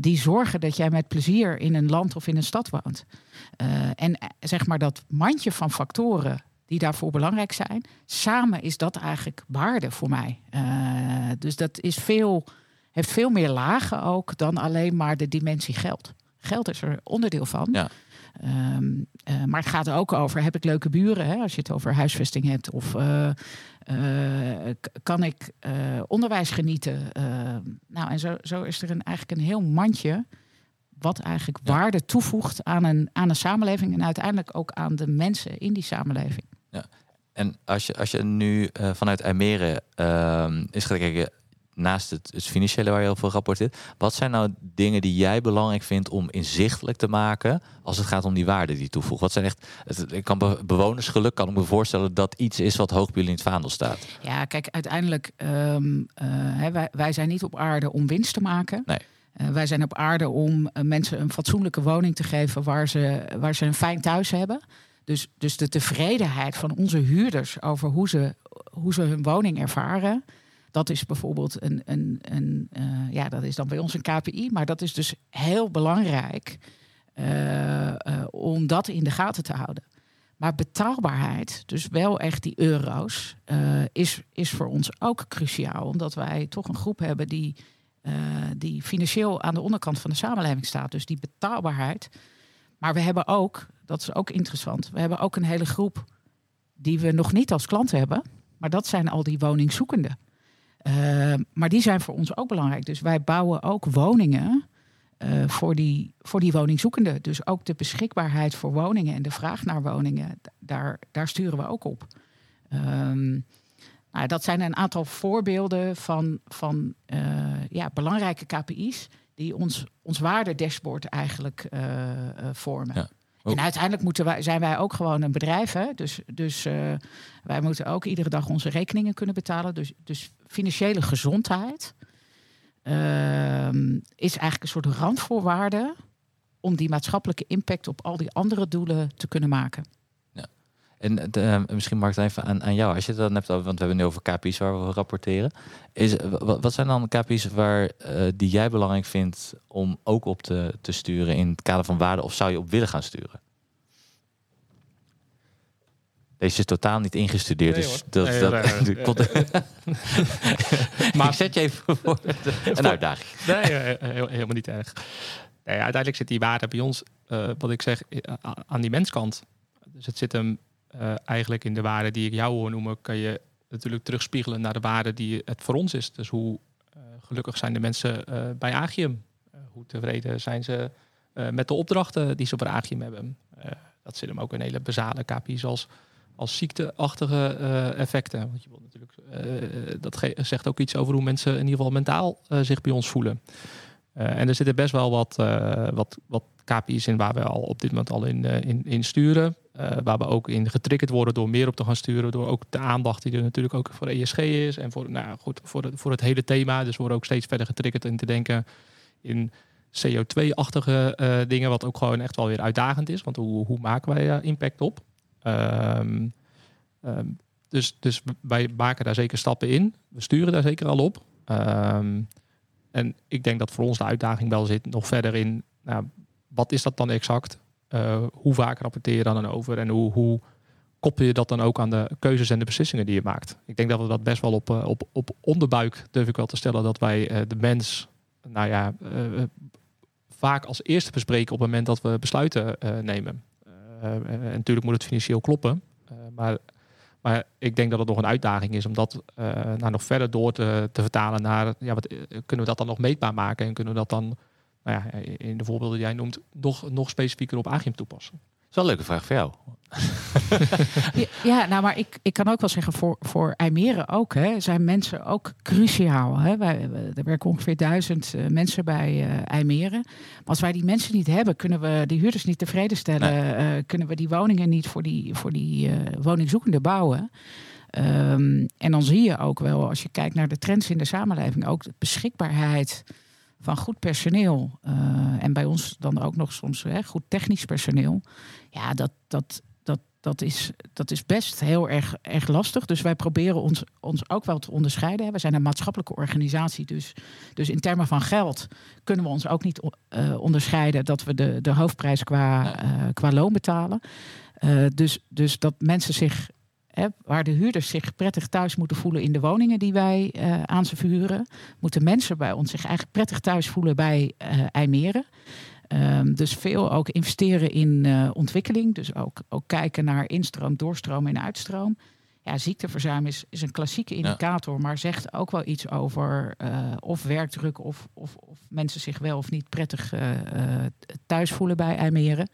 die zorgen dat jij met plezier in een land of in een stad woont. En zeg maar dat mandje van factoren die daarvoor belangrijk zijn, samen is dat eigenlijk waarde voor mij. Eh, dus dat is veel, heeft veel meer lagen ook dan alleen maar de dimensie geld. Geld is er onderdeel van. Ja. Ehm, eh, maar het gaat er ook over, heb ik leuke buren, hè, als je het over huisvesting hebt? Of eh, kan ik onderwijs genieten? Nou, en zo, zo is er een, eigenlijk een heel mandje wat eigenlijk Ja. waarde toevoegt aan een, aan een samenleving en uiteindelijk ook aan de mensen in die samenleving. En als je, als je nu eh, vanuit Almere is gaan kijken, naast het, het financiële waar je heel veel rapporteert, wat zijn nou dingen die jij belangrijk vindt om inzichtelijk te maken als het gaat om die waarde die toevoegt? Wat zijn echt, het, ik kan be- bewonersgeluk kan ik me voorstellen dat iets is wat hoog bij jullie in het vaandel staat. Ja, kijk, uiteindelijk, hè, wij, wij zijn niet op aarde om winst te maken. Nee. Eh, wij zijn op aarde om mensen een fatsoenlijke woning te geven waar ze, waar ze een fijn thuis hebben. Dus, dus de tevredenheid van onze huurders over hoe ze, hoe ze hun woning ervaren. Dat is bijvoorbeeld een, een, een eh, ja, dat is dan bij ons een KPI, maar dat is dus heel belangrijk eh, eh, om dat in de gaten te houden. Maar betaalbaarheid, dus wel echt die euro's, is, is voor ons ook cruciaal. Omdat wij toch een groep hebben die, die financieel aan de onderkant van de samenleving staat. Dus die betaalbaarheid. Maar we hebben ook, dat is ook interessant, we hebben ook een hele groep die we nog niet als klant hebben. Maar dat zijn al die woningzoekenden. Eh, maar die zijn voor ons ook belangrijk. Dus wij bouwen ook woningen eh, voor, die, voor die woningzoekenden. Dus ook de beschikbaarheid voor woningen en de vraag naar woningen, daar, daar sturen we ook op. Ehm, nou, dat zijn een aantal voorbeelden van, van eh, ja, belangrijke KPI's die ons, ons waardedashboard eigenlijk vormen. Ja. Oh. En uiteindelijk moeten wij, zijn wij ook gewoon een bedrijf. Hè? Dus, dus eh, wij moeten ook iedere dag onze rekeningen kunnen betalen. Dus, dus financiële gezondheid ehm, is eigenlijk een soort randvoorwaarde om die maatschappelijke impact op al die andere doelen te kunnen maken. En eh, misschien Mark even aan, aan jou. Als je het dan hebt want we hebben nu over KPI's waar we rapporteren. Is, eh, wat, zijn dan KPI's waar, eh, die jij belangrijk vindt om ook op te, te sturen in het kader van waarde? Of zou je op willen gaan sturen? Deze is totaal niet ingestudeerd. Nee, dus dat, Nee, dat, nee, Maar- ik zet je even voor een uitdaging. Nee, eh, helemaal niet erg. Uiteindelijk zit die waarde bij ons, eh, wat ik zeg, eh, aan die menskant. Dus het zit hem eh, eigenlijk in de waarde die ik jou hoor noemen, kan je natuurlijk terugspiegelen naar de waarde die het voor ons is. Dus hoe eh, gelukkig zijn de mensen eh, bij Agium? Hoe tevreden zijn ze met de opdrachten die ze voor Agium hebben? Dat zit hem ook in hele basale KPI's als, als ziekteachtige effecten. Want je wilt natuurlijk, dat zegt ook iets over hoe mensen in ieder geval mentaal zich bij ons voelen. En er zitten best wel wat, eh, wat, wat KPI's in waar we al op dit moment al in, in, in sturen. Eh, waar we ook in getriggerd worden door meer op te gaan sturen. Door ook de aandacht die er natuurlijk ook voor ESG is. En voor, nou, goed, voor, het, voor het hele thema. Dus we worden ook steeds verder getriggerd in te denken in CO2-achtige eh, dingen. Wat ook gewoon echt wel weer uitdagend is. Want hoe, hoe maken wij daar impact op? Ehm, ehm, dus, dus wij maken daar zeker stappen in. We sturen daar zeker al op. Ehm, en ik denk dat voor ons de uitdaging wel zit nog verder in, nou, wat is dat dan exact? Eh, hoe vaak rapporteer je dan over en hoe, hoe koppel je dat dan ook aan de keuzes en de beslissingen die je maakt? Ik denk dat we dat best wel op, eh, op, op onderbuik durf ik wel te stellen dat wij eh, de mens, nou ja, vaak als eerste bespreken op het moment dat we besluiten nemen. En natuurlijk moet het financieel kloppen, maar maar ik denk dat het nog een uitdaging is om dat nou, nog verder door te, te vertalen naar, ja, wat, kunnen we dat dan nog meetbaar maken en kunnen we dat dan, nou ja, in de voorbeelden die jij noemt, nog, nog specifieker op Agium toepassen? Dat is wel een leuke vraag voor jou. Ja, nou, maar ik, ik kan ook wel zeggen, voor, voor IJmeren ook, hè, zijn mensen ook cruciaal. Hè. Wij, we- er werken ongeveer duizend eh, mensen bij eh IJmeren. Maar als wij die mensen niet hebben, kunnen we die huurders niet tevreden stellen. eh, kunnen we die woningen niet voor die, voor die eh, woningzoekenden bouwen. Ehm, en dan zie je ook wel, als je kijkt naar de trends in de samenleving, ook de beschikbaarheid van goed personeel. eh, en bij ons dan ook nog soms hè, goed technisch personeel. Ja, dat, dat, dat, dat, is, dat is best heel erg, erg lastig. Dus wij proberen ons, ons ook wel te onderscheiden. hè. We zijn een maatschappelijke organisatie. Dus, dus in termen van geld kunnen we ons ook niet eh, onderscheiden dat we de, de hoofdprijs qua, eh, qua loon betalen. Dus, dus dat mensen zich, hè, waar de huurders zich prettig thuis moeten voelen in de woningen die wij eh, aan ze verhuren, moeten mensen bij ons zich eigenlijk prettig thuis voelen bij eh IJmeren. Ehm, dus veel ook investeren in eh, ontwikkeling. Dus ook, ook kijken naar instroom, doorstroom en uitstroom. Ja, ziekteverzuim is, is een klassieke indicator, maar zegt ook wel iets over of werkdruk of, of, of mensen zich wel of niet prettig thuis voelen bij IJmeren.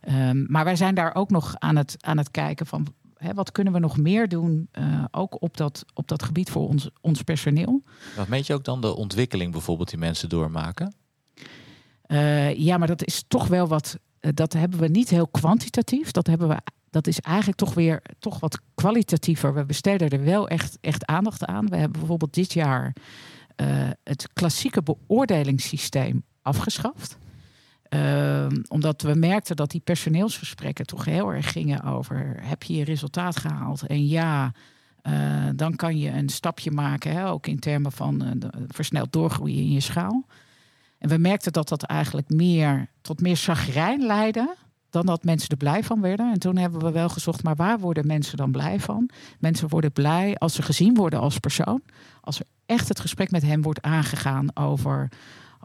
Ehm, maar wij zijn daar ook nog aan het, aan het kijken van hè, wat kunnen we nog meer doen, eh, ook op dat, op dat gebied voor ons, ons personeel. Wat meet je ook dan de ontwikkeling bijvoorbeeld die mensen doormaken? Eh, ja, maar dat is toch wel wat. eh, dat hebben we niet heel kwantitatief. Dat hebben we. Dat is eigenlijk toch weer toch wat kwalitatiever. We besteden er wel echt, echt aandacht aan. We hebben bijvoorbeeld dit jaar het klassieke beoordelingssysteem afgeschaft. Ehm, omdat we merkten dat die personeelsgesprekken toch heel erg gingen over: heb je je resultaat gehaald? En ja, eh, dan kan je een stapje maken, hè, ook in termen van eh, versneld doorgroeien in je schaal. En we merkten dat dat eigenlijk meer tot meer chagrijn leidde dan dat mensen er blij van werden. En toen hebben we wel gezocht, maar waar worden mensen dan blij van? Mensen worden blij als ze gezien worden als persoon. Als er echt het gesprek met hem wordt aangegaan over...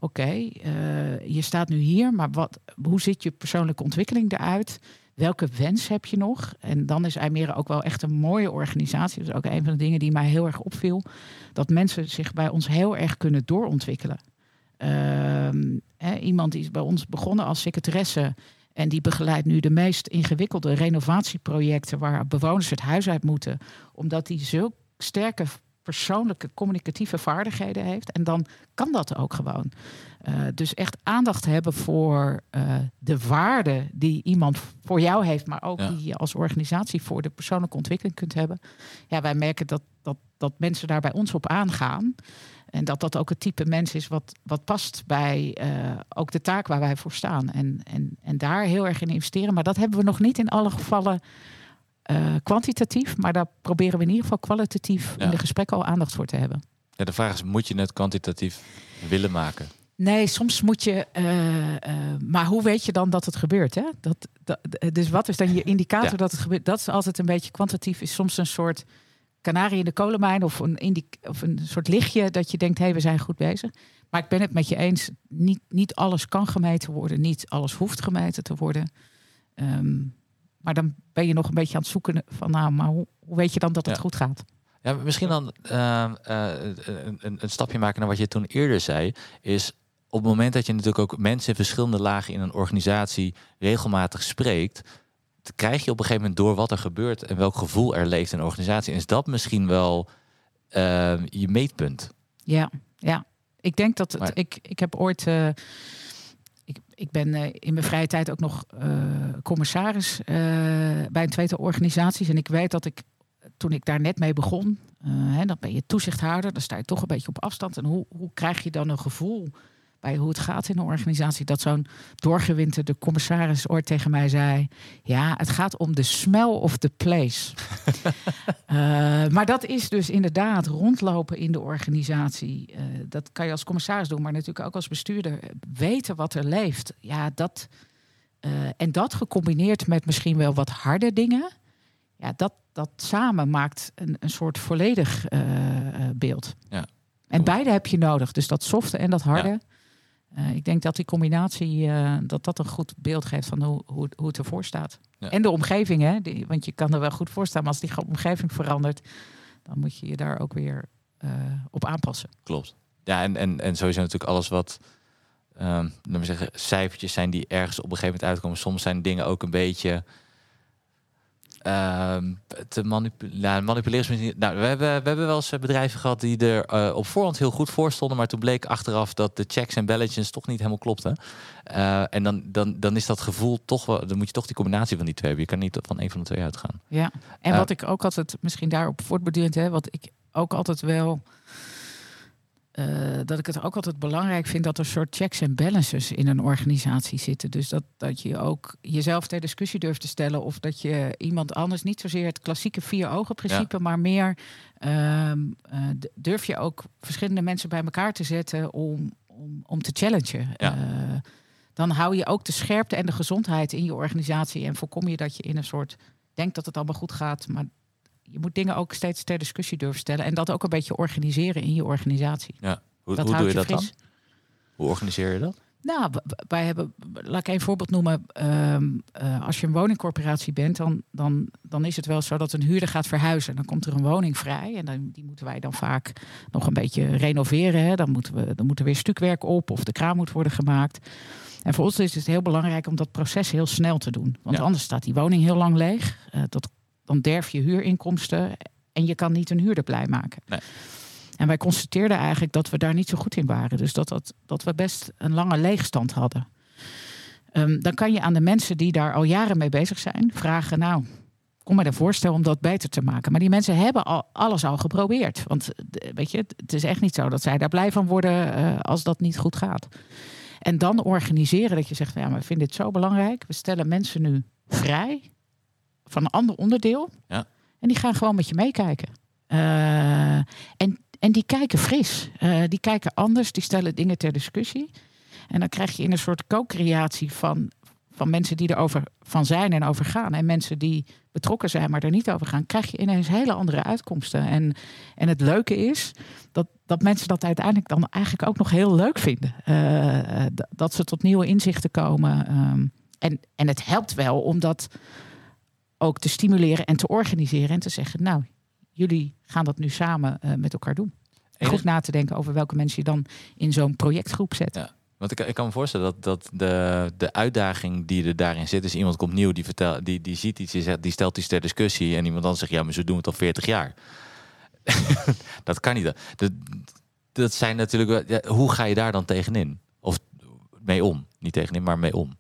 oké, eh, je staat nu hier, maar wat, hoe ziet je persoonlijke ontwikkeling eruit? Welke wens heb je nog? En dan is IJmeren ook wel echt een mooie organisatie. Dat is ook een van de dingen die mij heel erg opviel. Dat mensen zich bij ons heel erg kunnen doorontwikkelen. Ehm, hè, iemand die is bij ons begonnen als secretaresse. En die begeleidt nu de meest ingewikkelde renovatieprojecten waar bewoners het huis uit moeten. Omdat die zulk sterke persoonlijke communicatieve vaardigheden heeft. En dan kan dat ook gewoon. Uh, dus echt aandacht hebben voor uh, de waarde die iemand voor jou heeft, maar ook Ja. die je als organisatie voor de persoonlijke ontwikkeling kunt hebben. Ja, wij merken dat, dat, dat mensen daar bij ons op aangaan. En dat dat ook het type mens is wat, wat past bij eh, ook de taak waar wij voor staan. En, en, en daar heel erg in investeren. Maar dat hebben we nog niet in alle gevallen eh, kwantitatief. Maar daar proberen we in ieder geval kwalitatief Ja. in de gesprekken al aandacht voor te hebben. Ja, de vraag is, moet je het kwantitatief willen maken? Nee, soms moet je. eh, eh, maar hoe weet je dan dat het gebeurt? Hè? Dat, dat, dus wat is dan je indicator Ja. dat het gebeurt? Dat is altijd een beetje kwantitatief. Is soms een soort kanarie in de kolenmijn of een, of een soort lichtje dat je denkt: hé, hey, we zijn goed bezig. Maar ik ben het met je eens. Niet, niet alles kan gemeten worden. Niet alles hoeft gemeten te worden. Ehm, maar dan ben je nog een beetje aan het zoeken van, nou, maar hoe, hoe weet je dan dat het Ja. goed gaat? Ja, misschien dan ehm, eh, een, een, stapje maken naar wat je toen eerder zei. Is op het moment dat je natuurlijk ook mensen in verschillende lagen in een organisatie regelmatig spreekt, krijg je op een gegeven moment door wat er gebeurt en welk gevoel er leeft in een organisatie. En is dat misschien wel ehm, je meetpunt? Ja, ja. Ik denk dat het, Maar- ik, ik heb ooit. eh, ik, ben eh, in mijn vrije tijd ook nog eh, commissaris eh, bij een tweetal organisaties. En ik weet dat ik toen ik daar net mee begon, hè, dan ben je toezichthouder, dan sta je toch een beetje op afstand. En hoe, hoe krijg je dan een gevoel bij hoe het gaat in een organisatie? Dat zo'n doorgewinterde commissaris ooit tegen mij zei: Ja, het gaat om de smell of the place. Eh, maar dat is dus inderdaad rondlopen in de organisatie. Eh, dat kan je als commissaris doen, maar natuurlijk ook als bestuurder. Weten wat er leeft. Ja, dat, eh, en dat gecombineerd met misschien wel wat harde dingen. Ja, dat, dat samen maakt een, een soort volledig beeld. Ja. En beide heb je nodig. Dus dat softe en dat harde. Eh, ik denk dat die combinatie eh, dat dat een goed beeld geeft van hoe, hoe, hoe het ervoor staat. Ja. En de omgeving, hè? Die, want je kan er wel goed voor staan, maar als die omgeving verandert, dan moet je je daar ook weer eh, op aanpassen. Klopt. Ja, en, en, en sowieso natuurlijk alles wat, we zeggen, cijfertjes zijn die ergens op een gegeven moment uitkomen. Soms zijn dingen ook een beetje ehm, te manipuleren. Nou, manipuleren is Nou, we hebben, we hebben wel eens eh, bedrijven gehad die er eh, op voorhand heel goed voor stonden, maar toen bleek achteraf dat de checks en balances toch niet helemaal klopten. Eh, en dan, dan, dan is dat gevoel toch wel, dan moet je toch die combinatie van die twee hebben. Je kan niet van een van de twee uitgaan. Ja. En wat ik ook altijd misschien daarop voortbedurend heb, wat ik ook altijd wel. Eh, dat ik het ook altijd belangrijk vind dat er soort checks en balances in een organisatie zitten. Dus dat, dat je ook jezelf ter discussie durft te stellen. Of dat je iemand anders, niet zozeer het klassieke vier ogen principe, maar meer ehm, eh, durf je ook verschillende mensen bij elkaar te zetten om, om, om te challengen. Ja. Eh, dan hou je ook de scherpte en de gezondheid in je organisatie. En voorkom je dat je in een soort denkt dat het allemaal goed gaat. Maar je moet dingen ook steeds ter discussie durven stellen. En dat ook een beetje organiseren in je organisatie. Hoe, dat hoe doe je dat fris. dan? Hoe organiseer je dat? Nou, wij hebben, laat ik een voorbeeld noemen. Ehm, eh, als je een woningcorporatie bent, dan, dan, dan is het wel zo dat een huurder gaat verhuizen. Dan komt er een woning vrij en dan, die moeten wij dan vaak nog een beetje renoveren. Hè. Dan, moeten we, dan moet er weer stukwerk op of de kraan moet worden gemaakt. En voor ons is het heel belangrijk om dat proces heel snel te doen. Want Ja. anders staat die woning heel lang leeg. Eh, dat, dan derf je huurinkomsten en je kan niet een huurder blij maken. Nee. En wij constateerden eigenlijk dat we daar niet zo goed in waren. Dus dat, dat, dat we best een lange leegstand hadden. Ehm, dan kan je aan de mensen die daar al jaren mee bezig zijn vragen: Nou, kom met een voorstel om dat beter te maken. Maar die mensen hebben al alles al geprobeerd. Want eh, weet je, het is echt niet zo dat zij daar blij van worden eh, als dat niet goed gaat. En dan organiseren dat je zegt: Ja, maar we vinden dit zo belangrijk. We stellen mensen nu vrij van een ander onderdeel. Ja. En die gaan gewoon met je meekijken. Eh, en, en die kijken fris. Eh, die kijken anders. Die stellen dingen ter discussie. En dan krijg je in een soort co-creatie van, van mensen die erover van zijn en over gaan. En mensen die betrokken zijn, maar er niet over gaan. Krijg je ineens hele andere uitkomsten. En, en het leuke is dat, dat mensen dat uiteindelijk dan eigenlijk ook nog heel leuk vinden. Eh, dat ze tot nieuwe inzichten komen. Ehm, en, en het helpt wel om dat ook te stimuleren en te organiseren. En te zeggen, nou, jullie gaan dat nu samen eh, met elkaar doen. En Goed na te denken over welke mensen je dan in zo'n projectgroep zet. Ja. Want ik, ik kan me voorstellen dat, dat de, de uitdaging die er daarin zit, is iemand komt nieuw, die, vertelt, die, die ziet iets, die, zegt, die stelt iets ter discussie en iemand dan zegt, ja, maar zo doen we het al 40 jaar. dat kan niet. Dat, dat zijn natuurlijk. Ja, hoe ga je daar dan tegenin? Of mee om? Niet tegenin, maar mee om.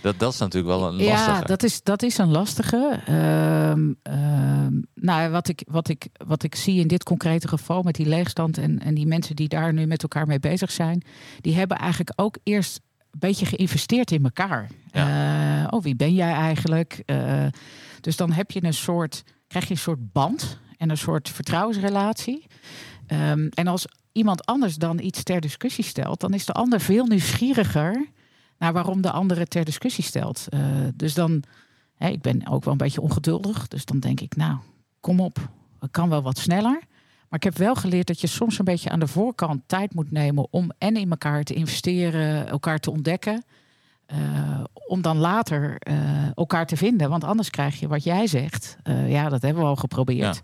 Dat, dat is natuurlijk wel een lastige. Ja, dat is, dat is een lastige. Ehm, ehm, nou, wat ik, wat, ik, wat ik zie in dit concrete geval met die leegstand en, en die mensen die daar nu met elkaar mee bezig zijn, die hebben eigenlijk ook eerst een beetje geïnvesteerd in elkaar. Eh, oh, wie ben jij eigenlijk? Eh, dus dan heb je een soort, krijg je een soort band en een soort vertrouwensrelatie. Ehm, en als iemand anders dan iets ter discussie stelt, dan is de ander veel nieuwsgieriger naar waarom de andere ter discussie stelt. Eh, dus dan, hè, ik ben ook wel een beetje ongeduldig, dus dan denk ik, nou, kom op, het kan wel wat sneller. Maar ik heb wel geleerd dat je soms een beetje aan de voorkant tijd moet nemen om en in elkaar te investeren, elkaar te ontdekken. eh, om dan later eh, elkaar te vinden. Want anders krijg je wat jij zegt. Ja, dat hebben we al geprobeerd.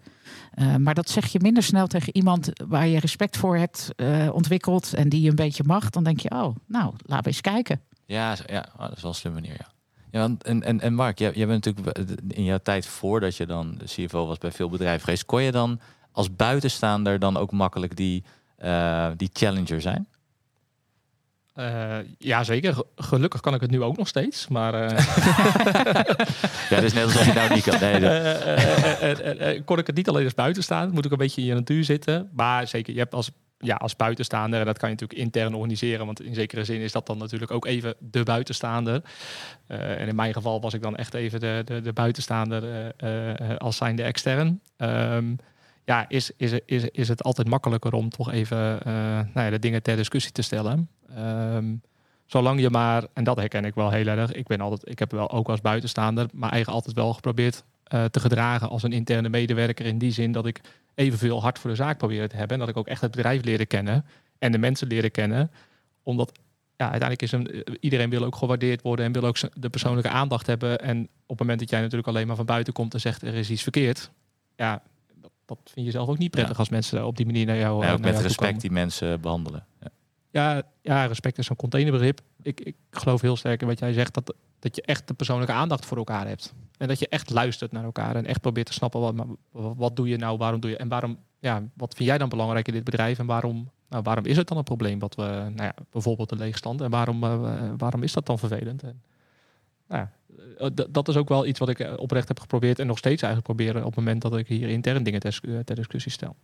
Maar dat zeg je minder snel tegen iemand waar je respect voor hebt ontwikkeld en die je een beetje mag. Dan denk je, oh, nou, laten we eens kijken. Ja, ja oh, dat is wel een slimme manier, ja. ja en, en, en Mark, jij, jij bent natuurlijk in jouw tijd voordat je dan de CFO was bij veel bedrijven geweest, kon je dan als buitenstaander dan ook makkelijk die, eh, die challenger zijn? Eh, ja, zeker. Ge- Gelukkig kan ik het nu ook nog steeds. Maar eh, Ja, dus net alsof je nou niet kan. Nee, dat- kon ik het niet alleen als buitenstaan. Moet ik een beetje in je natuur zitten. Maar zeker, je hebt als, ja, als buitenstaander, en dat kan je natuurlijk intern organiseren. Want in zekere zin is dat dan natuurlijk ook even de buitenstaander. Eh, en in mijn geval was ik dan echt even de, de, de buitenstaander eh, eh, als zijnde extern. Ehm, ja, is, is, is, is het altijd makkelijker om toch even nou ja, de dingen ter discussie te stellen. Ehm, zolang je maar, en dat herken ik wel heel erg, ik, ben altijd, ik heb wel ook als buitenstaander mijn eigen altijd wel geprobeerd te gedragen als een interne medewerker. In die zin dat ik evenveel hard voor de zaak probeer te hebben. En dat ik ook echt het bedrijf leren kennen en de mensen leren kennen. Omdat ja, uiteindelijk is een, eh, iedereen wil ook gewaardeerd worden en wil ook de persoonlijke aandacht hebben. En op het moment dat jij natuurlijk alleen maar van buiten komt en zegt er is iets verkeerd. Ja, dat, dat vind je zelf ook niet prettig Ja. als mensen op die manier naar jou eh, ook naar met respect komen. die mensen behandelen. Ja. Ja, ja, respect is een containerbegrip. Ik, ik geloof heel sterk in wat jij zegt, dat, dat je echt de persoonlijke aandacht voor elkaar hebt. En dat je echt luistert naar elkaar en echt probeert te snappen, wat, wat, doe je nou, waarom doe je, en waarom, ja, wat vind jij dan belangrijk in dit bedrijf en waarom, nou, waarom is het dan een probleem, wat we, nou ja, bijvoorbeeld de leegstand, en waarom, eh, waarom is dat dan vervelend? En, nou eh, dat is ook wel iets wat ik eh, oprecht heb geprobeerd en nog steeds eigenlijk proberen op het moment dat ik hier intern dingen ter discussie stel.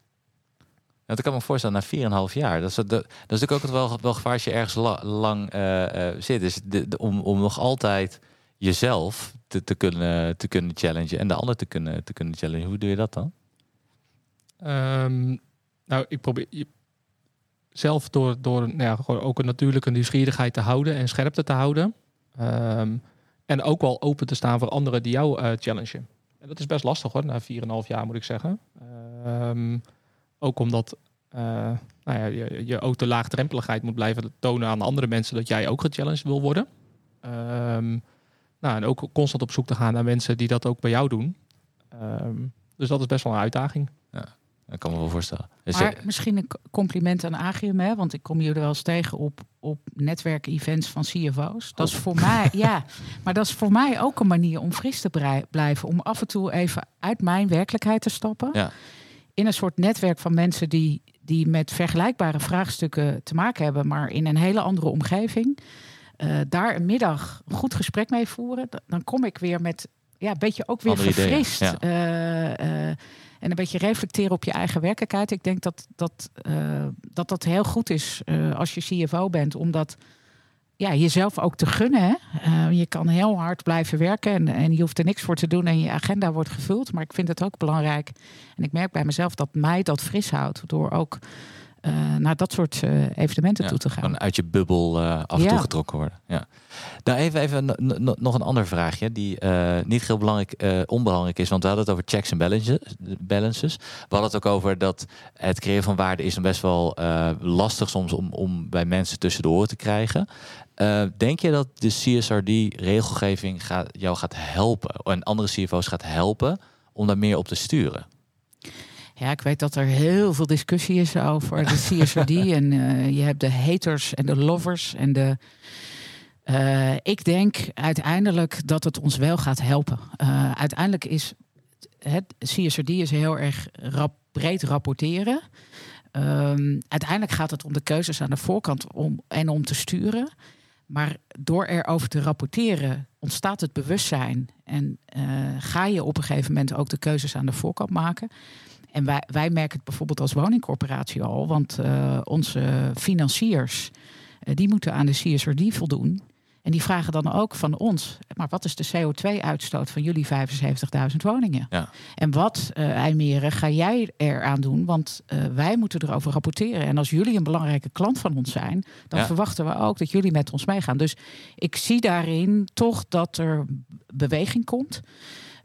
Dat kan ik me voorstellen, na 4,5 jaar. Dat is, dat, dat is natuurlijk ook het wel, gevaar als je ergens la- lang eh, zit. Dus de, om, om nog altijd jezelf te, te, kunnen, te kunnen challengen en de ander te kunnen, te kunnen challengen. Hoe doe je dat dan? Ehm, nou, ik probeer je- zelf door, door nou ja, gewoon ook een natuurlijke nieuwsgierigheid te houden en scherpte te houden. Ehm, en ook wel open te staan voor anderen die jou eh, challengen. En dat is best lastig hoor, na 4,5 jaar moet ik zeggen. Ehm, ook omdat eh, nou ja, je, je ook de laagdrempeligheid moet blijven tonen aan andere mensen dat jij ook gechallenged wil worden. Ehm, nou, en ook constant op zoek te gaan naar mensen die dat ook bij jou doen. Ehm, dus dat is best wel een uitdaging. Dat kan me wel voorstellen. Dus, Maar misschien een compliment aan Agium, hè? want ik kom jullie wel eens tegen op, op netwerkevents van CFO's. Dat is voor mij, ja, maar dat is voor mij ook een manier om fris te blijven. Om af en toe even uit mijn werkelijkheid te stappen. Ja. In een soort netwerk van mensen die, die met vergelijkbare vraagstukken te maken hebben, maar in een hele andere omgeving. Eh, daar een middag een goed gesprek mee voeren. Da- Dan kom ik weer met ja, een beetje ook weer Andere ideeën, verfrist. ja. eh, eh, en een beetje reflecteren op je eigen werkelijkheid. Ik denk dat dat, dat, dat heel goed is als je CFO bent. Omdat ja, jezelf ook te gunnen. Hè? Eh, je kan heel hard blijven werken en, en je hoeft er niks voor te doen. En je agenda wordt gevuld. Maar ik vind het ook belangrijk. En ik merk bij mezelf dat mij dat fris houdt. Door ook eh, naar dat soort eh, evenementen ja, toe te gaan. gewoon uit je bubbel eh, af en toe getrokken worden. Ja. Nou, even, even no- no- nog een ander vraagje die niet heel belangrijk, onbelangrijk is. Want we hadden het over checks en balances. We hadden het ook over dat het creëren van waarde is dan best wel lastig soms om, om bij mensen tussen de oren te krijgen. Eh, denk je dat de CSRD-regelgeving gaat, jou gaat helpen en andere CFO's gaat helpen om daar meer op te sturen? Ja, ik weet dat er heel veel discussie is over de CSRD. en eh, je hebt de haters en de lovers. En de, eh, ik denk uiteindelijk dat het ons wel gaat helpen. Uiteindelijk is het CSRD is heel erg rap, breed rapporteren. Um, uiteindelijk gaat het om de keuzes aan de voorkant om, en om te sturen. Maar door erover te rapporteren ontstaat het bewustzijn en uh, ga je op een gegeven moment ook de keuzes aan de voorkant maken. En wij, wij merken het bijvoorbeeld als woningcorporatie al, want uh, onze financiers uh, die moeten aan de CSRD voldoen. En die vragen dan ook van ons, maar wat is de CO2-uitstoot van jullie 75.000 woningen? Ja. En wat, uh, IJmeren, ga jij eraan doen? Want uh, wij moeten erover rapporteren. En als jullie een belangrijke klant van ons zijn, dan Ja. verwachten we ook dat jullie met ons meegaan. Dus ik zie daarin toch dat er beweging komt.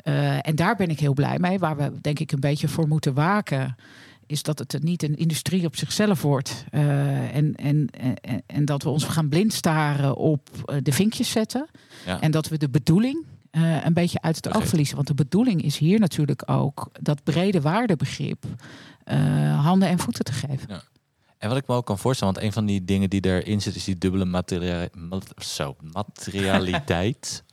Uh, en daar ben ik heel blij mee. Waar we denk ik een beetje voor moeten waken is dat het niet een industrie op zichzelf wordt. Uh, en, en, en, en, dat we ons gaan blind staren op uh, de vinkjes zetten. Ja. En dat we de bedoeling uh, een beetje uit het oog verliezen. Want de bedoeling is hier natuurlijk ook dat brede waardebegrip handen en voeten te geven. Ja. En wat ik me ook kan voorstellen, want een van die dingen die erin zit, is die dubbele materialiteit.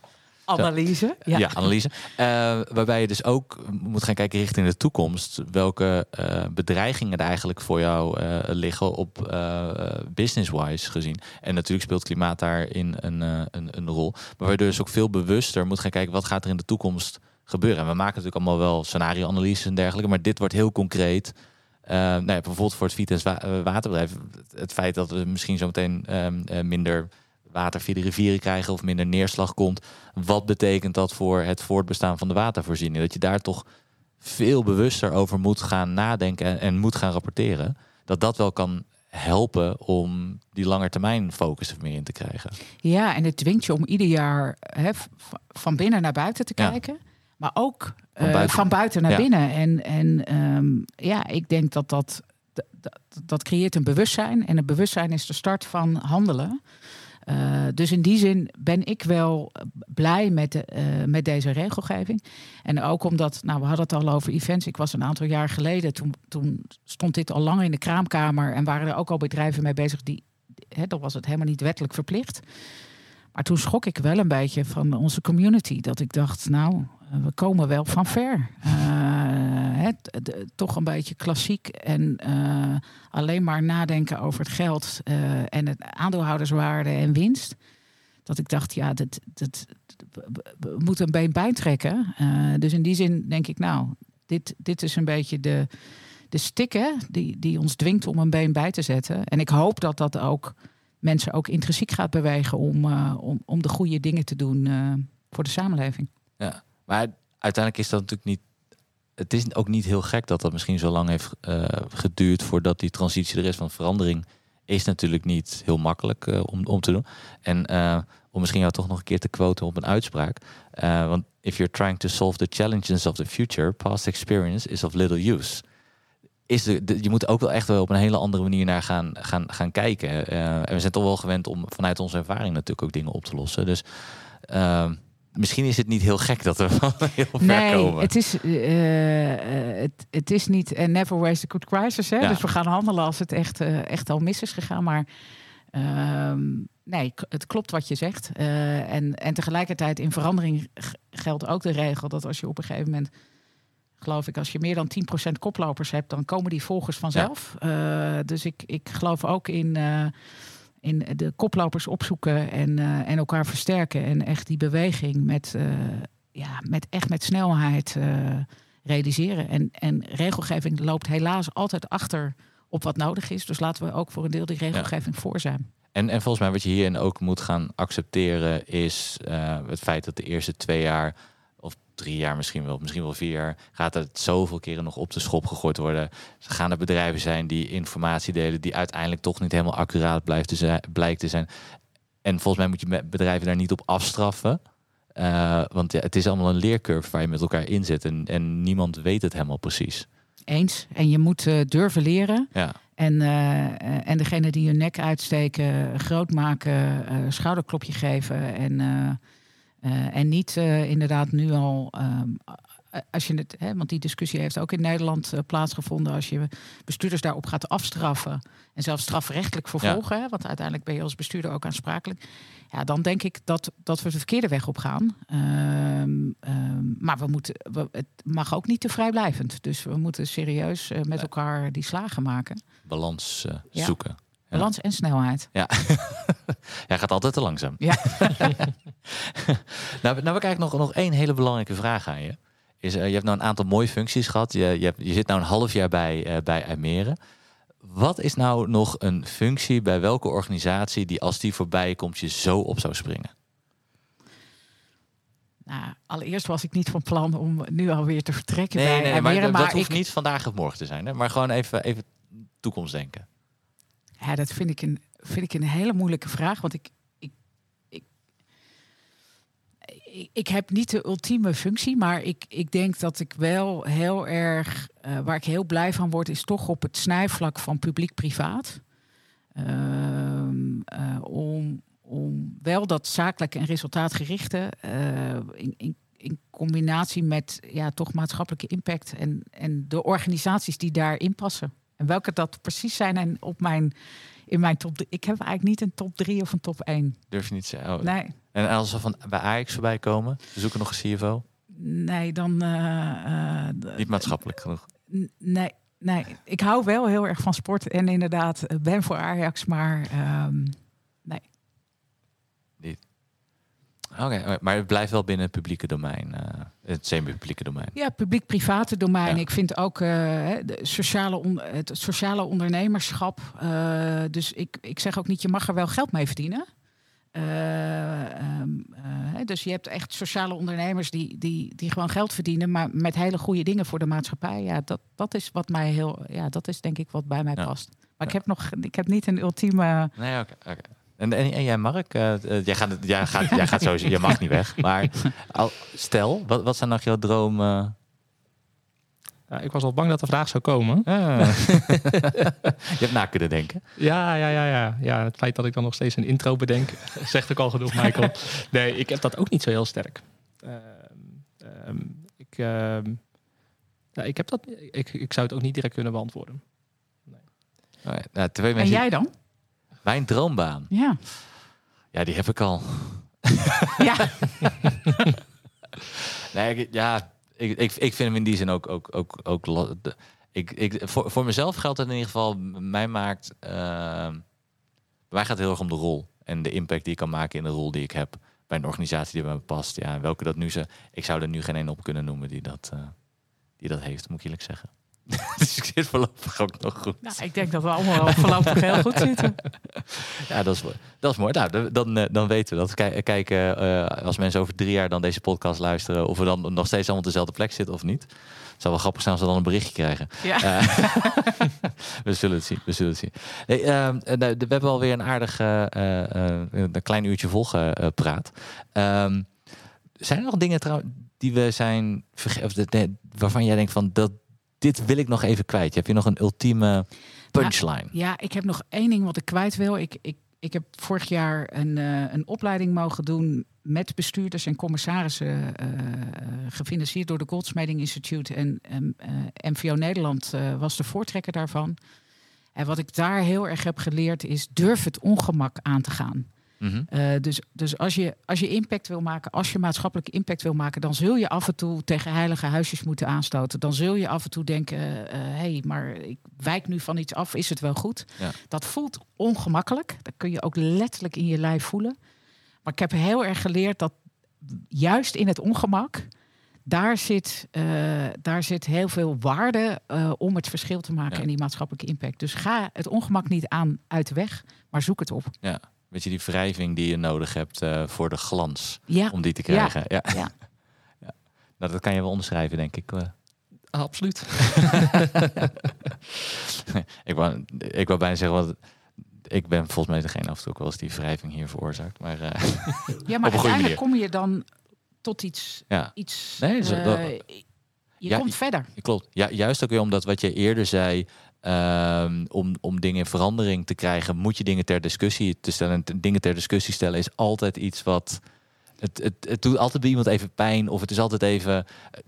Analyse. Ja, ja analyse. Uh, waarbij je dus ook moet gaan kijken richting de toekomst. Welke uh, bedreigingen er eigenlijk voor jou uh, liggen op business-wise gezien. En natuurlijk speelt klimaat daarin een, een, een, rol. Maar waardoor je dus ook veel bewuster moet gaan kijken wat gaat er in de toekomst gebeuren. En we maken natuurlijk allemaal wel scenario-analyses en dergelijke. Maar dit wordt heel concreet. nou ja, bijvoorbeeld voor het Vitesse wa waterbedrijf. Het feit dat we misschien zo meteen minder water via de rivieren krijgen of minder neerslag komt. Wat betekent dat voor het voortbestaan van de watervoorziening? Dat je daar toch veel bewuster over moet gaan nadenken en, en moet gaan rapporteren. Dat dat wel kan helpen om die langetermijn focus er meer in te krijgen. Ja, en het dwingt je om ieder jaar hè, van binnen naar buiten te kijken. Ja. Maar ook van buiten, uh, van buiten naar ja. binnen. En, en um, ja, ik denk dat dat, dat dat creëert een bewustzijn. En het bewustzijn is de start van handelen. Uh, dus in die zin ben ik wel blij met, de, uh, met deze regelgeving. En ook omdat, nou, we hadden het al over events. Ik was een aantal jaar geleden, toen, toen stond dit al lang in de kraamkamer. En waren er ook al bedrijven mee bezig die, hè, dan was het helemaal niet wettelijk verplicht. Maar toen schrok ik wel een beetje van onze community. Dat ik dacht, nou, we komen wel van ver. De, toch een beetje klassiek en uh, alleen maar nadenken over het geld uh, en het aandeelhouderswaarde en winst. Dat ik dacht, ja, dat, dat, we moeten een been bijtrekken. dus in die zin denk ik, nou, dit, dit is een beetje de, de stikken die, die ons dwingt om een been bij te zetten. En ik hoop dat dat ook mensen ook intrinsiek gaat bewegen om, om, om de goede dingen te doen voor de samenleving. Ja, maar uiteindelijk is dat natuurlijk niet het is ook niet heel gek dat dat misschien zo lang heeft uh, geduurd voordat die transitie er is. Want verandering is natuurlijk niet heel makkelijk uh, om, om te doen. En uh, om misschien jou toch nog een keer te quoten op een uitspraak. want if you're trying to solve the challenges of the future, past experience is of little use. Is de, de, je moet ook wel echt wel op een hele andere manier naar gaan, gaan, gaan kijken. en we zijn toch wel gewend om vanuit onze ervaring natuurlijk ook dingen op te lossen. Dus misschien is het niet heel gek dat we van heel ver nee, komen. Het is, uh, uh, het, het is niet uh, never waste a good crisis. Hè? Ja. Dus we gaan handelen als het echt, echt al mis is gegaan. Maar ehm, nee, het klopt wat je zegt. en, en tegelijkertijd in verandering geldt ook de regel dat als je op een gegeven moment geloof ik, als je meer dan 10% koplopers hebt, dan komen die volgers vanzelf. Ja. dus ik, ik geloof ook in in de koplopers opzoeken en, uh, en elkaar versterken. En echt die beweging met, uh, ja, met echt met snelheid uh, realiseren. En, en regelgeving loopt helaas altijd achter op wat nodig is. Dus laten we ook voor een deel die regelgeving ja. voor zijn. En, en volgens mij wat je hierin ook moet gaan accepteren is het feit dat de eerste twee jaar of drie jaar misschien wel, misschien wel vier jaar, gaat het zoveel keren nog op de schop gegooid worden. Er gaan er bedrijven zijn die informatie delen die uiteindelijk toch niet helemaal accuraat blijft te zijn, blijkt te zijn. En volgens mij moet je bedrijven daar niet op afstraffen. Uh, want ja, het is allemaal een leercurve waar je met elkaar in zit en, en niemand weet het helemaal precies. Eens. En je moet uh, durven leren. Ja. En, uh, en degene die hun nek uitsteken, groot maken, schouderklopje geven en uh, en niet uh, inderdaad nu al, um, als je het, hè, want die discussie heeft ook in Nederland uh, plaatsgevonden, als je bestuurders daarop gaat afstraffen en zelfs strafrechtelijk vervolgen, ja. hè, want uiteindelijk ben je als bestuurder ook aansprakelijk, ja, dan denk ik dat, dat we de verkeerde weg op gaan. ehm, maar we moeten, we, het mag ook niet te vrijblijvend. Dus we moeten serieus eh, met elkaar die slagen maken. Balans eh, Ja. zoeken. Balans en snelheid. Ja. Jij gaat altijd te langzaam. Ja. nou, nou heb ik eigenlijk nog, nog één hele belangrijke vraag aan je. Is, eh, je hebt nou een aantal mooie functies gehad. Je, je, hebt, je zit nou een half jaar bij, eh bij Almere. Wat is nou nog een functie bij welke organisatie die als die voorbij komt je zo op zou springen? Nou, allereerst was ik niet van plan om nu alweer te vertrekken Nee, bij nee, maar, dat, maar hoeft ik, niet vandaag of morgen te zijn. Hè? Maar gewoon even, even toekomstdenken. Ja, dat vind ik, een, vind ik een hele moeilijke vraag. Want ik, ik, ik, ik, heb niet de ultieme functie, maar ik, ik denk dat ik wel heel erg, eh, waar ik heel blij van word, is toch op het snijvlak van publiek-privaat. Ehm, eh, om, om wel dat zakelijke en resultaatgerichte eh, in, in, in combinatie met ja, toch maatschappelijke impact en, en de organisaties die daarin passen. En welke dat precies zijn en op mijn, in mijn top. Ik heb eigenlijk niet een top drie of een top één. Durf je niet te zeggen. Oh. Nee, En als we van bij Ajax voorbij komen, zoeken nog een CFO. nee, dan. eh, eh, Niet maatschappelijk genoeg. Nee, nee, ik hou wel heel erg van sport en inderdaad eh, ben voor Ajax, maar ehm, Oké, maar het blijft wel binnen het publieke domein. eh, het semi-publieke domein. ja, publiek-private domein. Ja. Ik vind ook hè, de sociale het sociale ondernemerschap. eh, dus ik, ik zeg ook niet, je mag er wel geld mee verdienen. Eh, ehm, eh, dus je hebt echt sociale ondernemers die, die, die gewoon geld verdienen, maar met hele goede dingen voor de maatschappij. Ja, dat, dat is wat mij heel, ja, dat is denk ik wat bij mij Ja. past. Maar ik heb nog, ik heb niet een ultieme. Nee, oké. oké. En, en, en jij, Mark? eh, jij, gaat, het- jij, gaat, jij gaat sowieso, je mag niet weg. Maar al, stel, wat, wat zijn nog jouw dromen? Ja, ik was al bang dat de vraag zou komen. Ah. je hebt na kunnen denken. Ja, ja, ja, ja. ja, het feit dat ik dan nog steeds een intro bedenk, zegt ook al genoeg, Michael. Nee, ik heb dat ook niet zo heel sterk. Ehm, ehm, ik, ehm, ja, ik, heb dat, ik, ik zou het ook niet direct kunnen beantwoorden. Oké, nou, twee En jij dan? Mijn droombaan. Ja. Ja, die heb ik al. ja. Nee, ik, ja, ik, ik, ik vind hem in die zin ook. ook, ook, ook de- ik, ik, voor, voor mezelf geldt het in ieder geval. Mij maakt. bij mij gaat het heel erg om de rol. En de impact die ik kan maken in de rol die ik heb. Bij een organisatie die bij me past. Ja, welke dat nu ze. Ik zou er nu geen een op kunnen noemen die dat, eh, die dat heeft, moet ik eerlijk zeggen. dus ik zit voorlopig ook nog goed. Nou, ik denk dat we allemaal voorlopig heel goed zitten. Ja, dat is, mooi. dat is mooi. Nou, dan- dan, eh, weten we dat. Kijk, kijken eh, als mensen over drie jaar dan deze podcast luisteren, of we dan nog steeds allemaal op dezelfde plek zitten of niet. Het zou wel grappig zijn als we dan een berichtje krijgen. Ja. Eh, we zullen het zien. We zullen het zien. Ehm, eh, we hebben alweer een aardig eh, eh, eh, een klein uurtje volgepraat. Ehm zijn er nog dingen trouw, die we zijn of de- waarvan jij denkt van dat dit wil ik nog even kwijt? Heb je nog een ultieme punchline? Ja, ik heb nog één ding wat ik kwijt wil. Ik, ik, ik heb vorig jaar een, eh, een opleiding mogen doen met bestuurders en commissarissen, eh, gefinancierd door de Goldsmeding Institute en ehm, eh, MVO Nederland was de voortrekker daarvan. En wat ik daar heel erg heb geleerd is durf het ongemak aan te gaan. Mhm. Eh, dus dus als, je, als je impact wil maken, als je maatschappelijke impact wil maken, dan zul je af en toe tegen heilige huisjes moeten aanstoten. Dan zul je af en toe denken: hé, hey, maar ik wijk nu van iets af, is het wel goed? Ja. Dat voelt ongemakkelijk. Dat kun je ook letterlijk in je lijf voelen. Maar ik heb heel erg geleerd dat juist in het ongemak. Daar zit, eh, daar zit heel veel waarde eh, om het verschil te maken Ja. en die maatschappelijke impact. Dus ga het ongemak niet aan uit de weg, maar zoek het op. Ja, weet je, die wrijving die je nodig hebt eh, voor de glans, Ja, om die te krijgen. Ja. Ja. Ja. Nou, dat kan je wel onderschrijven, denk ik. Eh, Absoluut. ik, wou, ik wou bijna zeggen, want ik ben volgens mij degene af en toe ook wel eens die wrijving hier veroorzaakt. Maar eh, Ja, maar uiteindelijk kom je dan tot iets. ja, iets Nee, je Ja, komt verder. klopt. Ja, juist ook weer omdat wat je eerder zei, ehm, om, om dingen in verandering te krijgen, moet je dingen ter discussie te stellen. En dingen ter discussie stellen is altijd iets wat... Het, het, het doet altijd bij iemand even pijn. Of het is altijd even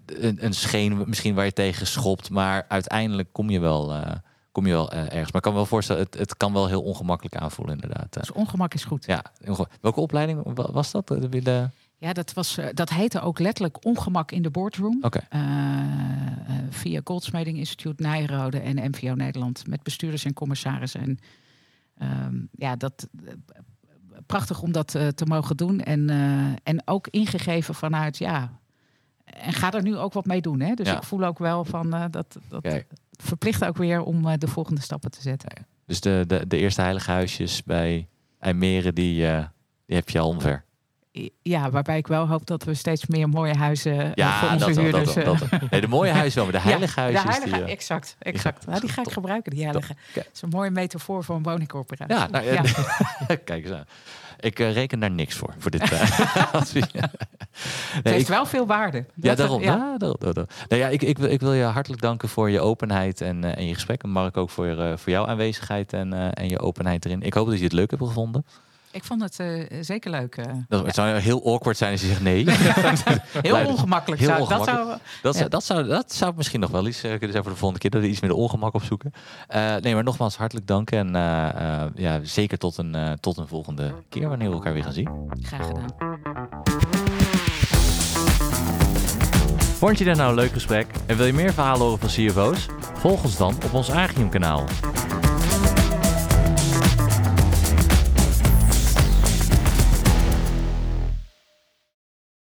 een, een scheen misschien waar je tegen schopt. Maar uiteindelijk kom je wel, eh, kom je wel eh, ergens. Maar ik kan me wel voorstellen, het, het kan wel heel ongemakkelijk aanvoelen inderdaad. eh. Dus ongemak is goed. Ja, welke opleiding wa- was dat? Eh, de- de- Ja, dat, was, eh, dat heette ook letterlijk ongemak in de boardroom. Eh, eh, via Goldsmeding Instituut Nijrode en MVO Nederland met bestuurders en commissarissen. En ehm, ja, dat prachtig om dat te mogen doen. En, en ook ingegeven vanuit ja. En ga er nu ook wat mee doen. Hè? Dus Ja. ik voel ook wel van dat, dat Kijk. verplicht ook weer om de volgende stappen te zetten. Dus de, de, de eerste heilige huisjes bij IJmeren, die, die heb je al omver. Ja, waarbij ik wel hoop dat we steeds meer mooie huizen eh, voor onze dat, huurders. dat, eh, dat wel. Nee, de mooie huizen wel, maar de heilige Ja. De heilige, die, eh, exact, exact. Ja, die ga ik gebruiken, die heilige. Dat is een mooie metafoor voor een woningcorporatie. ja, nou, ja. kijk eens aan. Ik eh, reken daar niks voor, voor dit eh. Het heeft ik- wel veel waarde. Ja, daarom. ja. Ja, daarom, daarom. Nou ja, ik, ik, wil- ik wil je hartelijk danken voor je openheid en, eh, en je gesprek. En Mark ook voor, eh, voor jouw aanwezigheid en, eh, en je openheid erin. Ik hoop dat je het leuk hebt gevonden. Ik vond het eh, zeker leuk. eh. Dat, Het zou heel awkward zijn als je zegt nee. Heel ongemakkelijk. heel zou, ongemakkelijk. Dat zou, Dat, zou, Ja. dat, zou, dat zou misschien nog wel iets eh, kunnen zijn voor de volgende keer. Dat we iets meer de ongemak opzoeken. Eh, nee, maar nogmaals hartelijk dank. En eh, eh, ja, zeker tot een, tot een volgende keer wanneer we elkaar weer gaan zien. graag gedaan. Vond je dit nou een leuk gesprek en wil je meer verhalen horen van CFO's? Volg ons dan op ons Agium kanaal.